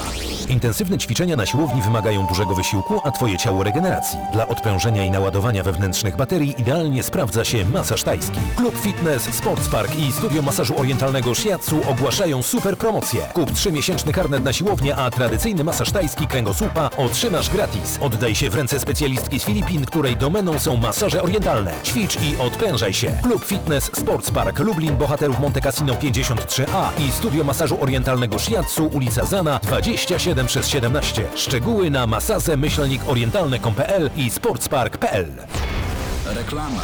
Intensywne ćwiczenia na siłowni wymagają dużego wysiłku, a Twoje ciało regeneracji. Dla odprężenia i naładowania wewnętrznych baterii idealnie sprawdza się masaż tajski. Klub Fitness, Sports Park i Studio Masażu Orientalnego Shiatsu ogłaszają super promocję. Kup 3-miesięczny karnet na siłownię, a tradycyjny masaż tajski kręgosłupa otrzymasz gratis. Oddaj się w ręce specjalistki z Filipin, której domeną są masaże orientalne. Ćwicz i odprężaj się. Klub Fitness, Sports Park Lublin, Bohaterów Monte Cassino 53A i Studio Masażu Orientalnego Shiatsu, ulica Zana 27 przez 17. Szczegóły na masaze myślnik orientalne.pl i sportspark.pl. Reklama.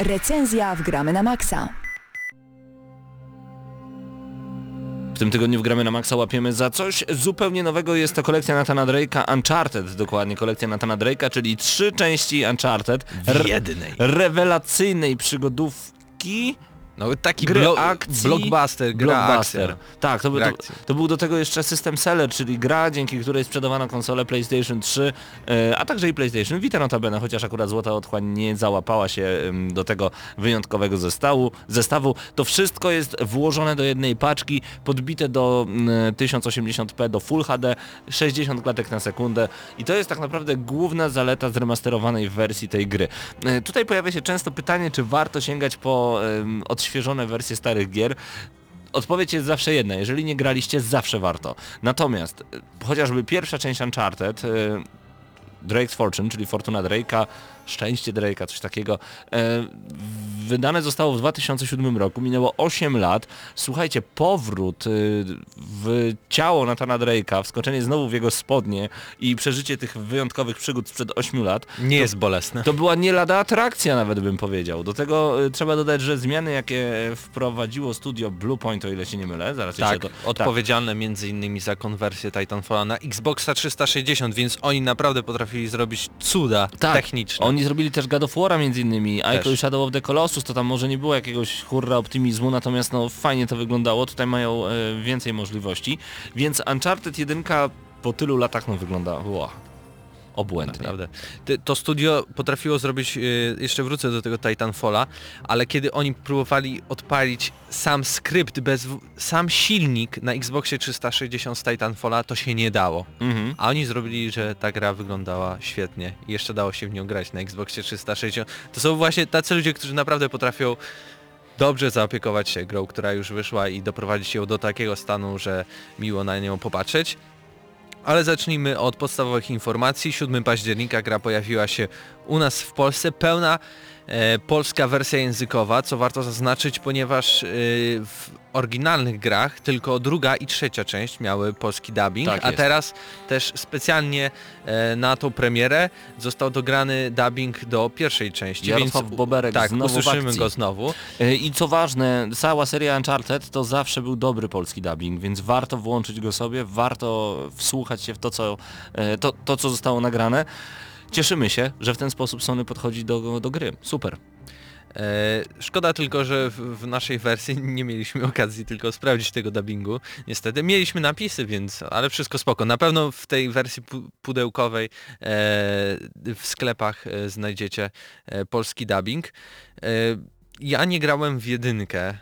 Recenzja w Gramy na Maxa. W tym tygodniu w Gramy na Maxa łapiemy za coś zupełnie nowego. Jest to kolekcja Nathana Drake'a, Uncharted dokładnie, kolekcja Nathana Drake'a, czyli trzy części Uncharted. W jednej. Rewelacyjnej przygodówki. No taki Gry blo- akcji, blockbuster, blockbuster. Tak, to, był- Gra to, to był do tego jeszcze system seller, czyli gra, dzięki której sprzedawano konsole PlayStation 3, e, a także i PlayStation Vita notabene, chociaż akurat Złota Otchłań nie załapała się do tego wyjątkowego zestawu. zestawu. To wszystko jest włożone do jednej paczki, podbite do mm, 1080p, do Full HD, 60 klatek na sekundę i to jest tak naprawdę główna zaleta zremasterowanej wersji tej gry. E, Tutaj pojawia się często pytanie, czy warto sięgać po em, odświeżone wersje starych gier. Odpowiedź jest zawsze jedna, jeżeli nie graliście, zawsze warto. Natomiast e, chociażby pierwsza część Uncharted, e, Drake's Fortune, czyli Fortuna Drake'a, Szczęście Drake'a, coś takiego, e, wydane zostało w 2007 roku, minęło 8 lat. Słuchajcie, powrót e, w ciało Nathana Drake'a, wskoczenie znowu w jego spodnie i przeżycie tych wyjątkowych przygód sprzed 8 lat, Nie jest bolesne. to była nie lada atrakcja nawet bym powiedział. Do tego y, trzeba dodać, że zmiany jakie wprowadziło studio Bluepoint, o ile się nie mylę, zaraz Tak, jeszcze to... odpowiedzialne między innymi za konwersję Titanfalla na Xboxa 360, więc oni naprawdę potrafili zrobić cuda Tak, techniczne. Oni zrobili też God of War'a między innymi, jako i Shadow of the Colossus, to tam może nie było jakiegoś hurra optymizmu, natomiast no fajnie to wyglądało, tutaj mają e, więcej możliwości, więc Uncharted 1 po tylu latach no wygląda wow, obłędnie. Naprawdę. To studio potrafiło zrobić, y, jeszcze wrócę do tego Titanfalla, ale kiedy oni próbowali odpalić sam skrypt, bez, sam silnik na Xboxie 360 z Titanfalla, to się nie dało. Mhm. A oni zrobili, że ta gra wyglądała świetnie i jeszcze dało się w nią grać na Xboxie 360. To są właśnie tacy ludzie, którzy naprawdę potrafią dobrze zaopiekować się grą, która już wyszła i doprowadzić ją do takiego stanu, że miło na nią popatrzeć. Ale zacznijmy od podstawowych informacji. 7 października gra pojawiła się u nas w Polsce. Pełna e, polska wersja językowa, co warto zaznaczyć, ponieważ e, w oryginalnych grach tylko druga i trzecia część miały polski dubbing, Tak a teraz też specjalnie e, na tą premierę został dograny dubbing do pierwszej części. Jarosław więc, Boberek tak, znowu usłyszymy go znowu. E, I co ważne, cała seria Uncharted to zawsze był dobry polski dubbing, więc warto włączyć go sobie, warto wsłuchać się w to, co, e, to, to, co zostało nagrane. Cieszymy się, że w ten sposób Sony podchodzi do, do gry. Super. E, szkoda tylko, że w, naszej wersji nie mieliśmy okazji tylko sprawdzić tego dubbingu. Niestety mieliśmy napisy, więc ale wszystko spoko. Na pewno w tej wersji pu- pudełkowej e, w sklepach e, znajdziecie polski dubbing. Ja nie grałem w jedynkę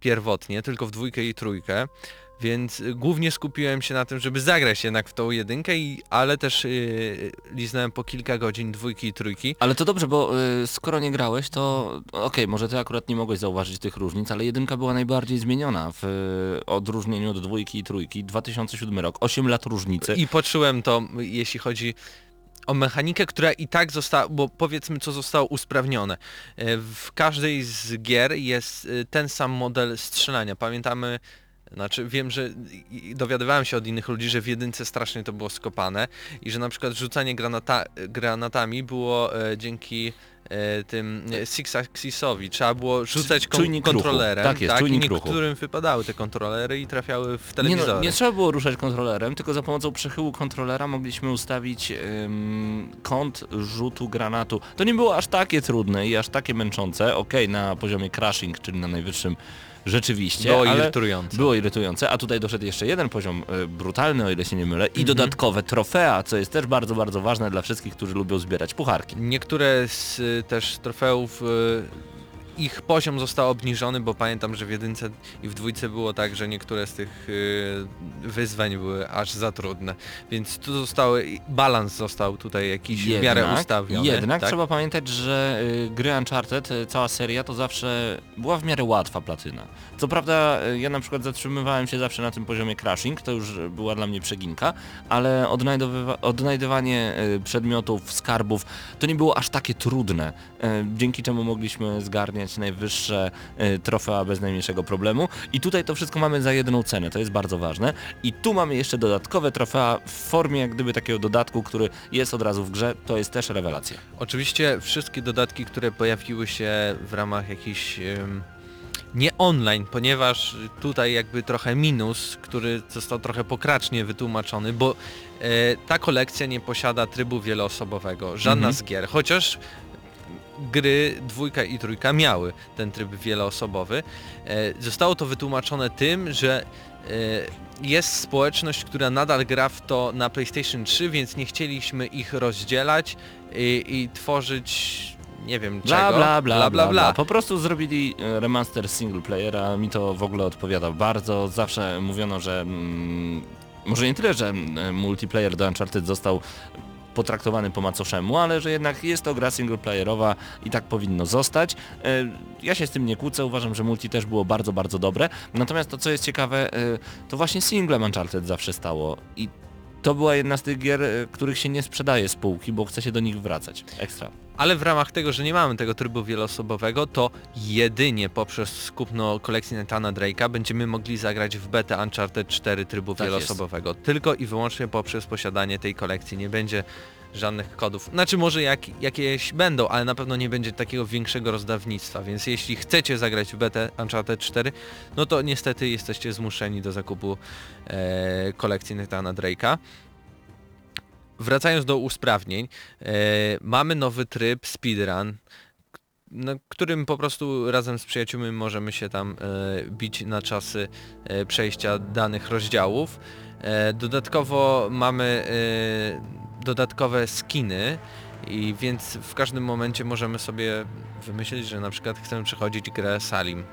pierwotnie, tylko w dwójkę i trójkę. Więc y, głównie skupiłem się na tym, żeby zagrać jednak w tą jedynkę, i, ale też yy, liznąłem po kilka godzin dwójki i trójki. Ale to dobrze, bo y, skoro nie grałeś, to okej, może ty akurat nie mogłeś zauważyć tych różnic, ale jedynka była najbardziej zmieniona w y, odróżnieniu od dwójki i trójki. 2007 rok, 8 lat różnicy. I poczułem to, jeśli chodzi o mechanikę, która i tak została, bo powiedzmy co zostało usprawnione. E, W każdej z gier jest y, ten sam model strzelania. Pamiętamy, znaczy wiem, że dowiadywałem się od innych ludzi, że w jedynce strasznie to było skopane i że na przykład rzucanie granata, granatami było e, dzięki e, tym e, Six Axisowi. Trzeba było rzucać kon Czujnik ruchu. kontrolerem. Tak jest, czujnik i ruchu. niektórym wypadały te kontrolery i trafiały w Nie, telewizory. no, nie trzeba było ruszać kontrolerem, tylko za pomocą przechyłu kontrolera mogliśmy ustawić ym, kąt rzutu granatu. To nie było aż takie trudne i aż takie męczące, okej, na poziomie crashing, czyli na najwyższym rzeczywiście, Było irytujące. było irytujące, a tutaj doszedł jeszcze jeden poziom y, brutalny, o ile się nie mylę, i Mhm. dodatkowe trofea, co jest też bardzo, bardzo ważne dla wszystkich, którzy lubią zbierać pucharki. Niektóre z y, też trofeów y, ich poziom został obniżony, bo pamiętam, że w jedynce i w dwójce było tak, że niektóre z tych y, wyzwań były aż za trudne. Więc tu zostały, balans został tutaj jakiś w miarę ustawiony. Jednak tak? trzeba pamiętać, że y, gry Uncharted, y, cała seria to zawsze była w miarę łatwa platyna. Co prawda ja na przykład zatrzymywałem się zawsze na tym poziomie crashing, to już była dla mnie przeginka, ale odnajdywanie przedmiotów, skarbów to nie było aż takie trudne, dzięki czemu mogliśmy zgarniać najwyższe y, trofea bez najmniejszego problemu i tutaj to wszystko mamy za jedną cenę, to jest bardzo ważne i tu mamy jeszcze dodatkowe trofea w formie jak gdyby takiego dodatku, który jest od razu w grze, to jest też rewelacja. Oczywiście wszystkie dodatki, które pojawiły się w ramach jakichś nie online, ponieważ tutaj jakby trochę minus, który został trochę pokracznie wytłumaczony, bo e, ta kolekcja nie posiada trybu wieloosobowego, żadna Mhm. z gier, chociaż gry dwójka i trójka miały ten tryb wieloosobowy. E, zostało to wytłumaczone tym, że e, jest społeczność, która nadal gra w to na PlayStation 3, więc nie chcieliśmy ich rozdzielać i, i tworzyć nie wiem Bla czego. bla bla, bla bla Po prostu zrobili e, remaster single playera, mi to w ogóle odpowiada bardzo. Zawsze mówiono, że mm, może nie tyle, że multiplayer do Uncharted został potraktowany po macoszemu, ale że jednak jest to gra singleplayerowa i tak powinno zostać. E, Ja się z tym nie kłócę, uważam, że multi też było bardzo, bardzo dobre. Natomiast to, co jest ciekawe, e, to właśnie singlem Uncharted zawsze stało i to była jedna z tych gier, e, których się nie sprzedaje z półki, bo chce się do nich wracać. Ekstra. Ale w ramach tego, że nie mamy tego trybu wieloosobowego, to jedynie poprzez kupno kolekcji Nathana Drake'a będziemy mogli zagrać w betę Uncharted 4 trybu Tak wieloosobowego. Tylko i wyłącznie poprzez posiadanie tej kolekcji. Nie będzie żadnych kodów. Znaczy może jak, jakieś będą, ale na pewno nie będzie takiego większego rozdawnictwa, więc jeśli chcecie zagrać w betę Uncharted 4, no to niestety jesteście zmuszeni do zakupu e, kolekcji Nathana Drake'a. Wracając do usprawnień, e, mamy nowy tryb speedrun, na którym po prostu razem z przyjaciółmi możemy się tam e, bić na czasy e, przejścia danych rozdziałów. E, dodatkowo mamy dodatkowe skiny i więc w każdym momencie możemy sobie wymyślić, że na przykład chcemy przechodzić grę Salim.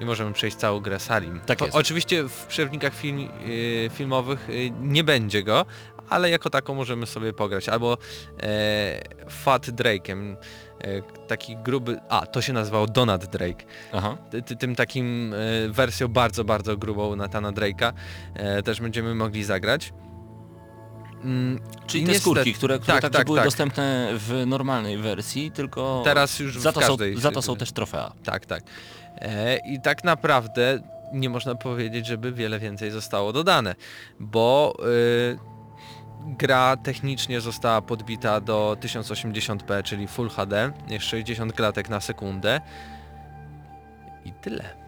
I możemy przejść całą grę Salim. Tak jest. Oczywiście w przerwnikach film, filmowych nie będzie go, ale jako taką możemy sobie pograć. Albo e, Fat Drake'em, e, taki gruby... A, to się nazywało Donald Drake. Aha. Ty, ty, tym takim e, wersją bardzo, bardzo grubą Nathana Drake'a e, też będziemy mogli zagrać. Mm, Czyli te niestety- skórki, które, które tak, także tak, były tak. dostępne w normalnej wersji, tylko Teraz już za to, są, za to są też trofea. Tak, tak. E, I tak naprawdę nie można powiedzieć, żeby wiele więcej zostało dodane, bo y, gra technicznie została podbita do 1080p, czyli Full HD, jest 60 klatek na sekundę i tyle.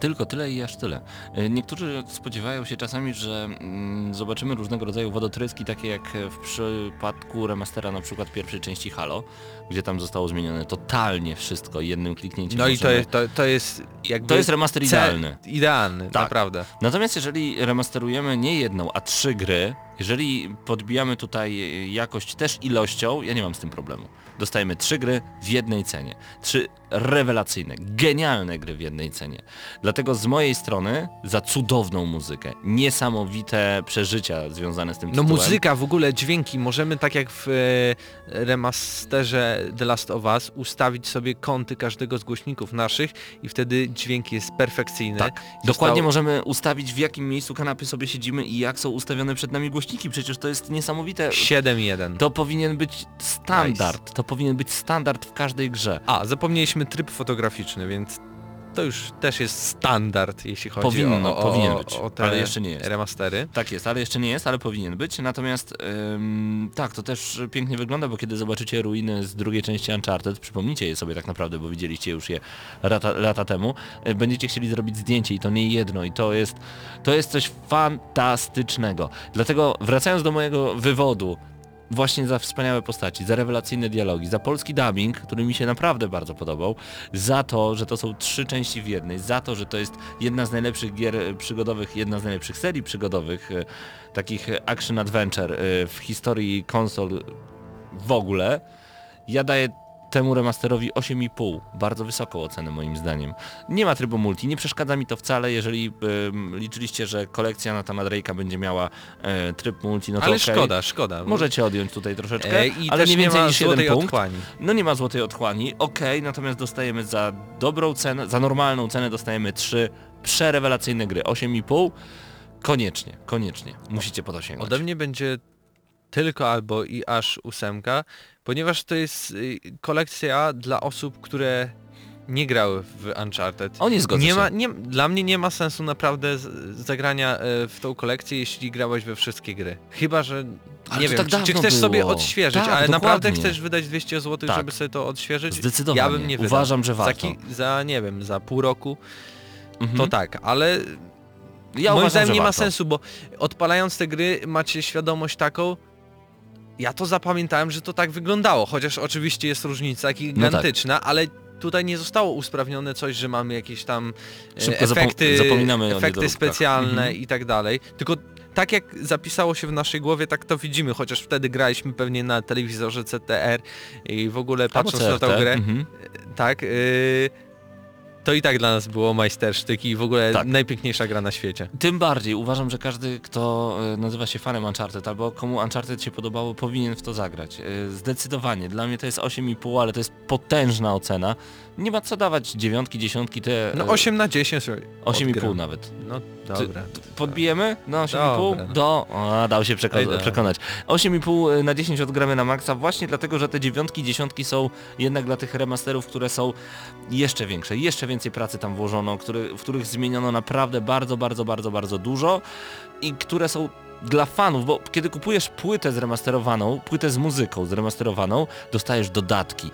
Tylko tyle i aż tyle. E, Niektórzy spodziewają się czasami, że mm, zobaczymy różnego rodzaju wodotryski, takie jak w przypadku remastera na przykład pierwszej części Halo, gdzie tam zostało zmienione totalnie wszystko jednym kliknięciem. No i to jest, to, to jest jakby... To jest remaster idealny. Idealny, Tak. naprawdę. Natomiast jeżeli remasterujemy nie jedną, a trzy gry, jeżeli podbijamy tutaj jakość też ilością, ja nie mam z tym problemu. Dostajemy trzy gry w jednej cenie. Trzy rewelacyjne, genialne gry w jednej cenie. Dlatego z mojej strony za cudowną muzykę, niesamowite przeżycia związane z tym No tytułem. muzyka, w ogóle dźwięki, możemy tak jak w e, remasterze The Last of Us ustawić sobie kąty każdego z głośników naszych i wtedy dźwięk jest perfekcyjny. Tak, Został- dokładnie możemy ustawić w jakim miejscu kanapy sobie siedzimy i jak są ustawione przed nami głośniki. Przecież to jest niesamowite. 7.1. To powinien być standard. To powinien być standard w każdej grze. A, zapomnieliśmy tryb fotograficzny, więc to już też jest standard, jeśli chodzi Powinno, o, o, powinien być, o te ale jeszcze nie jest. remastery. Tak jest, ale jeszcze nie jest, ale powinien być. Natomiast ym, tak, to też pięknie wygląda, bo kiedy zobaczycie ruiny z drugiej części Uncharted, przypomnijcie je sobie tak naprawdę, bo widzieliście już je lata, lata temu, y, będziecie chcieli zrobić zdjęcie i to nie jedno i to jest, to jest coś fantastycznego. Dlatego wracając do mojego wywodu, właśnie za wspaniałe postaci, za rewelacyjne dialogi, za polski dubbing, który mi się naprawdę bardzo podobał, za to, że to są trzy części w jednej, za to, że to jest jedna z najlepszych gier e, przygodowych, jedna z najlepszych serii przygodowych, e, takich action adventure e, w historii konsol w ogóle, ja daję temu remasterowi 8,5. Bardzo wysoką ocenę moim zdaniem. Nie ma trybu multi, nie przeszkadza mi to wcale, jeżeli em, liczyliście, że kolekcja Nathana Drake'a będzie miała e, tryb multi, no to Ale okej. szkoda, szkoda. Możecie odjąć tutaj troszeczkę, E, I ale nie więcej ma niż jeden punkt. otchłani. No nie ma złotej otchłani, okej, natomiast dostajemy za dobrą cenę, za normalną cenę dostajemy trzy przerewelacyjne gry. 8,5 koniecznie, koniecznie. Musicie po to sięgnąć. Ode mnie będzie tylko albo i aż ósemka, ponieważ to jest y, kolekcja dla osób, które nie grały w Uncharted. O, nie zgodzę nie się. ma, nie, Dla mnie nie ma sensu naprawdę zagrania e, w tą kolekcję, jeśli grałeś we wszystkie gry. Chyba, że Ale nie wiem, tak czy, czy chcesz sobie było. odświeżyć, Tak, ale naprawdę dokładnie. chcesz wydać 200 zł, Tak. żeby sobie to odświeżyć? Zdecydowanie. Ja bym nie wydał. Uważam, że Za, warto. ki- za nie wiem, za pół roku Mhm. to tak, ale Ja moim uważam, zdaniem nie ma warto. sensu, bo odpalając te gry macie świadomość taką, ja to zapamiętałem, że to tak wyglądało, chociaż oczywiście jest różnica tak. gigantyczna, ale tutaj nie zostało usprawnione coś, że mamy jakieś tam e, Szybko efekty, efekty specjalne Mhm. i tak dalej. Tylko tak jak zapisało się w naszej głowie, tak to widzimy, chociaż wtedy graliśmy pewnie na telewizorze CTR i w ogóle patrząc na CRT. grę, Mhm. tak, y, to i tak dla nas było majstersztyk i w ogóle Tak. najpiękniejsza gra na świecie. Tym bardziej uważam, że każdy, kto e, nazywa się fanem Uncharted albo komu Uncharted się podobało, powinien w to zagrać. E, Zdecydowanie. Dla mnie to jest 8,5, ale to jest potężna ocena. Nie ma co dawać dziewiątki, dziesiątki, te No e, 8 na 10 sobie 8,5 odgram. nawet. No Ty- dobra. t- Podbijemy? No 8,5 Dobra, no. do... O, dał się Ej, przekonać. 8,5 na 10 odgramy na maksa właśnie dlatego, że te dziewiątki, dziesiątki są jednak dla tych remasterów, które są jeszcze większe. Jeszcze więcej pracy tam włożono, który, w których zmieniono naprawdę bardzo, bardzo, bardzo, bardzo dużo i które są dla fanów, bo kiedy kupujesz płytę zremasterowaną, płytę z muzyką zremasterowaną, dostajesz dodatki.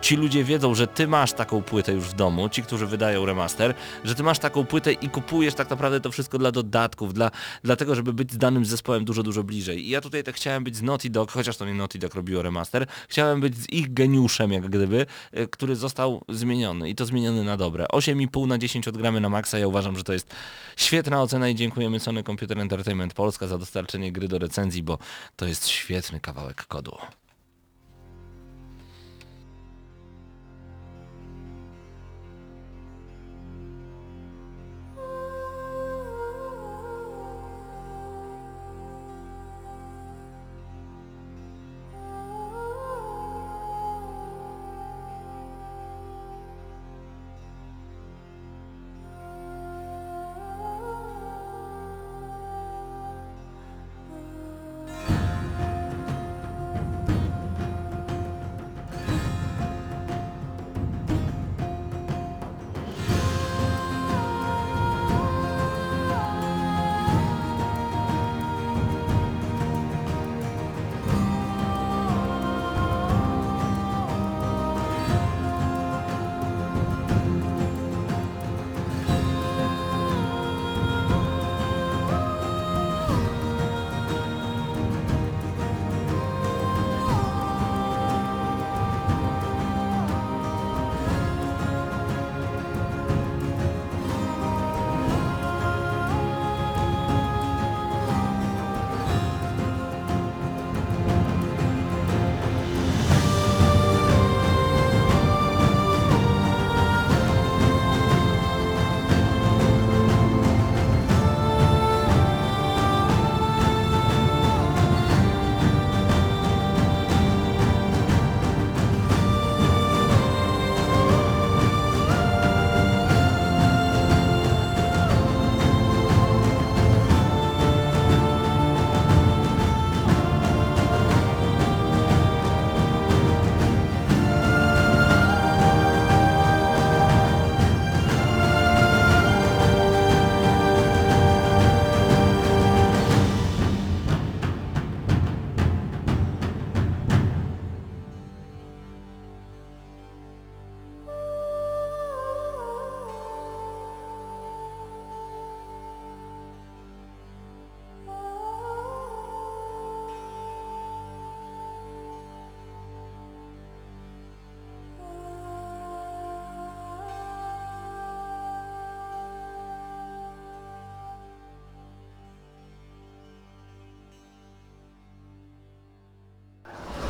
Ci ludzie wiedzą, że ty masz taką płytę już w domu, ci, którzy wydają remaster, że ty masz taką płytę i kupujesz tak naprawdę to wszystko dla dodatków, dla, dlatego, żeby być z danym zespołem dużo, dużo bliżej. I ja tutaj tak chciałem być z Naughty Dog, chociaż to nie Naughty Dog robiło remaster, chciałem być z ich geniuszem, jak gdyby, y, który został zmieniony i to zmieniony na dobre. 8,5 na 10 odgramy na maksa, ja uważam, że to jest świetna ocena i dziękujemy Sony Computer Entertainment Polska za dostarczenie gry do recenzji, bo to jest świetny kawałek kodu.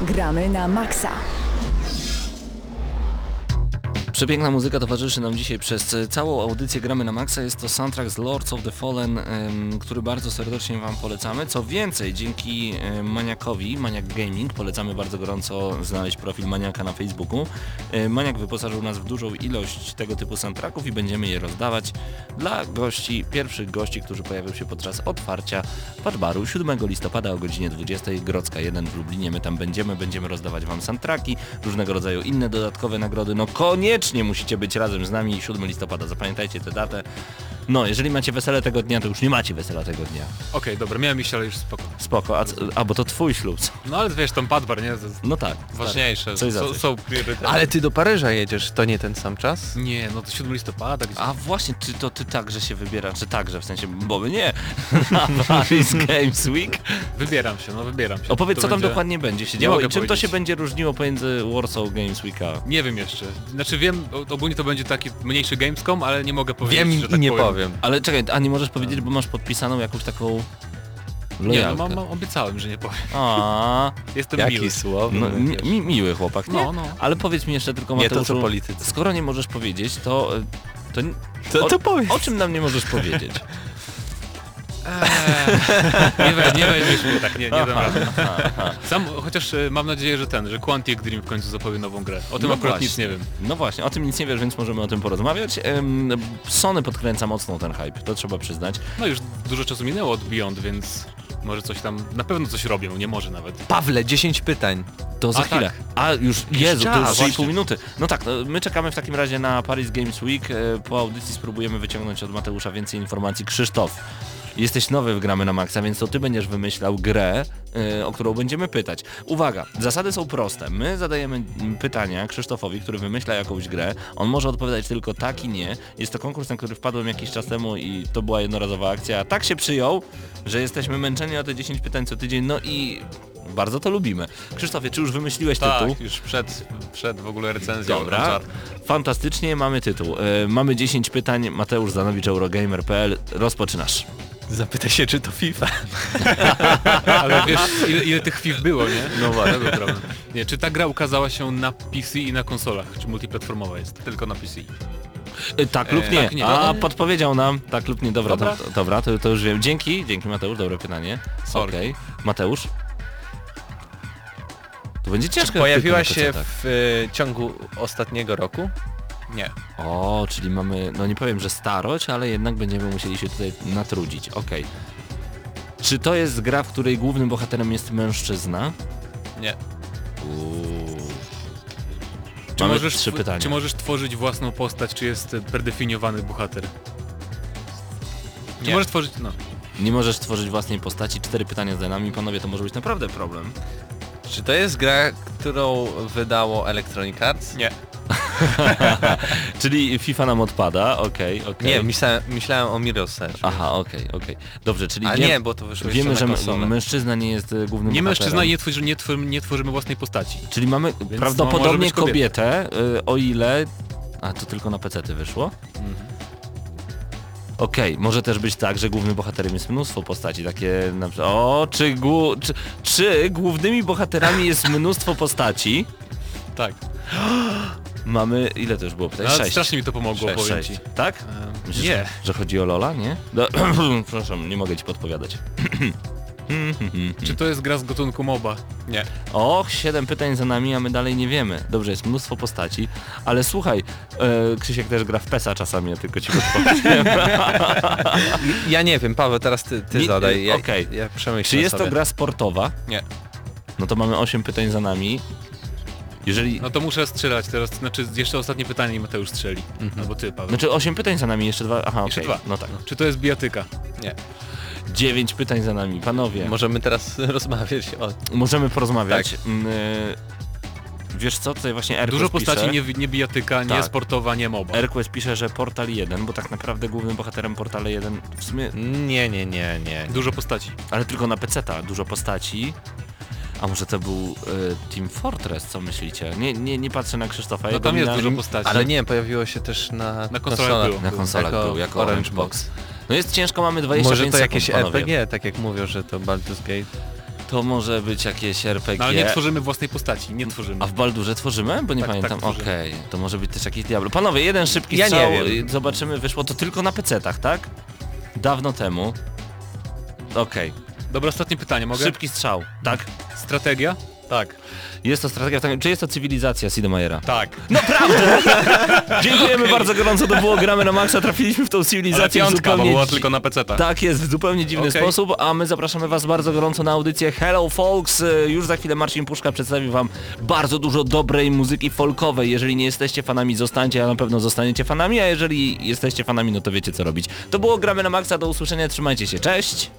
Gramy na maksa. Przepiękna muzyka towarzyszy nam dzisiaj przez e, całą audycję Gramy na Maxa. Jest to soundtrack z Lords of the Fallen, który bardzo serdecznie Wam polecamy. Co więcej, dzięki Maniakowi, Maniak Gaming, polecamy bardzo gorąco znaleźć profil Maniaka na Facebooku. E, Maniak wyposażył nas w dużą ilość tego typu soundtracków i będziemy je rozdawać dla gości, pierwszych gości, którzy pojawią się podczas otwarcia Patbaru 7 listopada o godzinie 20 Grodzka 1 w Lublinie. My tam będziemy, będziemy rozdawać Wam soundtracki, różnego rodzaju inne dodatkowe nagrody. No koniecznie musicie być razem z nami 7 listopada, zapamiętajcie tę datę. No, jeżeli macie wesele tego dnia, to już nie macie wesela tego dnia. Okej, dobra, miałem iść, ale już spoko. Spoko, a, c- a bo to twój ślub. No ale wiesz, tam padbar, nie? To- No tak. Ważniejsze, Coś za są, coś. są priorytety. Ale ty do Paryża jedziesz, to nie ten sam czas? Nie, no to 7 listopada, gdzie... A właśnie, czy to ty także się wybierasz, czy także, w sensie, bo my nie, na Paris Games Week. Wybieram się, no wybieram się. Opowiedz, To co tam będzie- dokładnie będzie się Nie działo mogę i czym to powiedzieć. się będzie różniło pomiędzy Warsaw Games Weeka. Nie wiem jeszcze. Znaczy wiem, o- ogólnie to będzie taki mniejszy Gamescom, ale nie mogę powiedzieć, Wiem że i tak nie powiem. powiem. Ale czekaj, a nie możesz powiedzieć, bo masz podpisaną jakąś taką Nie, no lojalkę. mam, mam, obiecałem, że nie powiem. A, Jestem miły. Jaki słowny. no, mi, mi, miły chłopak, nie? No, no. Ale powiedz mi jeszcze tylko Nie to Mateuszu, co politycy. skoro nie możesz powiedzieć, to... To, To, o, to powiedz. o czym nam nie możesz powiedzieć? Nie, we, nie weźmiesz mnie tak, nie, nie dam rady. Sam, chociaż e, mam nadzieję, że ten, że Quantic Dream w końcu zapowie nową grę. O tym No akurat właśnie. nic nie wiem. No właśnie, o tym nic nie wiesz, więc możemy o tym porozmawiać. Em, Sony podkręca mocno ten hype, to trzeba przyznać. No już dużo czasu minęło od Beyond, więc może coś tam, na pewno coś robią, nie może nawet. Pawle, 10 pytań. To za A, chwilę. tak. A już, Jezu, to już czas, 3,5 właśnie. minuty. No tak, no, my czekamy w takim razie na Paris Games Week. E, Po audycji spróbujemy wyciągnąć od Mateusza więcej informacji. Krzysztof, jesteś nowy w Gramy na Maxa, więc to ty będziesz wymyślał grę, e, o którą będziemy pytać. Uwaga, zasady są proste. My zadajemy pytania Krzysztofowi, który wymyśla jakąś grę. On może odpowiadać tylko tak i nie. Jest to konkurs, na który wpadłem jakiś czas temu i to była jednorazowa akcja. Tak się przyjął, że jesteśmy męczeni o te 10 pytań co tydzień, no i bardzo to lubimy. Krzysztofie, czy już wymyśliłeś tytuł? Tak, już przed, przed w ogóle recenzją. Dobra, fantastycznie, mamy tytuł. E, mamy 10 pytań, Mateusz Zanowicz, Eurogamer.pl, rozpoczynasz. Zapytaj się, czy to FIFA. Ale wiesz, ile, ile tych FIF było, nie? No właśnie. To był problem. Nie, czy ta gra ukazała się na PC i na konsolach? Czy multiplatformowa jest? Tylko na PC. E, tak lub E, nie. tak, nie. A, podpowiedział nam, tak lub nie, dobra, Dobra. To, to, dobra to, to już wiem. Dzięki, dzięki Mateusz, dobre pytanie. Sorry. Okej, Mateusz? To będzie ciężko. Pojawiła się PC-tach. w y, ciągu ostatniego roku? Nie. O, czyli mamy, no nie powiem, że starość, ale jednak będziemy musieli się tutaj natrudzić. Okej. Czy to jest gra, w której głównym bohaterem jest mężczyzna? Nie. Uuu. Czy Mamy możesz, trzy pytania. Czy możesz tworzyć własną postać, czy jest e, predefiniowany bohater? Czy Nie. możesz tworzyć, no. Nie możesz tworzyć własnej postaci, cztery pytania za nami, panowie, to może być naprawdę problem. Czy to jest gra, którą wydało Electronic Arts? Nie. Czyli FIFA nam odpada, okej, okej. Nie, myślałem, myślałem o Mirror's Edge. Aha, okej, okej. Dobrze, czyli A wiem- nie, bo to wyszło wiemy, że m- mężczyzna nie jest e, głównym Nie bohaterem. mężczyzna i nie, tworzy, nie, twor, nie tworzymy własnej postaci. Czyli mamy może prawdopodobnie być kobieta. kobietę, y, o ile... A, to tylko na PC wyszło? Okej, może też być tak, że głównym bohaterem jest mnóstwo postaci, takie na przykład... O, czy, głu... czy, czy głównymi bohaterami jest mnóstwo postaci? Tak. Mamy... Ile to już było pytań? Ale Sześć. strasznie mi to pomogło, Sześć, powiem sześć. Tak? Em, Myślisz, nie. Że, że chodzi o Lola, nie? No, przepraszam, nie mogę ci podpowiadać. Czy to jest gra z gatunku MOBA? Nie. Och, siedem pytań za nami, a my dalej nie wiemy. Dobrze, jest mnóstwo postaci, ale słuchaj, e, Krzysiek też gra w PESA czasami, ja tylko ci podpowiem. Ja nie wiem, Paweł, teraz ty, ty Nie, zadaj. Ja, okej. ja przemyślę Czy jest sobie. to gra sportowa? Nie. No to mamy osiem pytań za nami. Jeżeli... No to muszę strzelać teraz, znaczy jeszcze ostatnie pytanie i Mateusz strzeli. Mhm. Albo ty, Paweł. Znaczy osiem pytań za nami, jeszcze dwa... Aha, Jeszcze okej, dwa. no tak. Czy to jest bijatyka? Nie. Dziewięć pytań za nami, panowie. Możemy teraz rozmawiać o... Możemy porozmawiać. Mm, e, Wiesz co, tutaj właśnie Airquest Dużo postaci, pisze, nie, nie bijatyka, nie Tak. sportowa, nie MOBA. Airquest pisze, że Portal 1, bo tak naprawdę głównym bohaterem Portale 1 w sumie Nie, nie, nie, nie. Dużo postaci. ale tylko na PC-ta, dużo postaci. A może to był y, Team Fortress, co myślicie? Nie, nie, nie patrzę na Krzysztofa. No tam jest dużo postaci. Ale nie, pojawiło się też na, Na konsolach było. Na konsolach jako był, jako Orange Orange Box. No jest ciężko, mamy 25 Może to sekund, jakieś panowie. RPG, tak jak mówią, że to Baldur's Gate. To może być jakieś RPG. No, ale nie tworzymy własnej postaci, nie tworzymy. A w Baldurze tworzymy? Bo nie Tak, tak, pamiętam. tworzymy. Okej, to może być też jakiś Diablo. Panowie, jeden szybki Ja nie strzał. wiem. Zobaczymy, wyszło to tylko na PC-tach, tak? Dawno temu. Okej. Dobra, ostatnie pytanie, mogę? Szybki strzał. Tak? Strategia? Tak, Jest to strategia, czy jest to cywilizacja Sid Meier'a? tak. Dziękujemy bardzo gorąco, to było Gramy na Maxa, trafiliśmy w tą Ale cywilizację w piątka, zupełnie... była tylko na PC-tach. Tak jest, w zupełnie dziwny Okej. sposób, a my zapraszamy Was bardzo gorąco na audycję Hello Folks. Już za chwilę Marcin Puszka przedstawi Wam bardzo dużo dobrej muzyki folkowej. Jeżeli nie jesteście fanami, zostańcie, a na pewno zostaniecie fanami, a jeżeli jesteście fanami, no to wiecie co robić. To było Gramy na Maxa, do usłyszenia, trzymajcie się, cześć!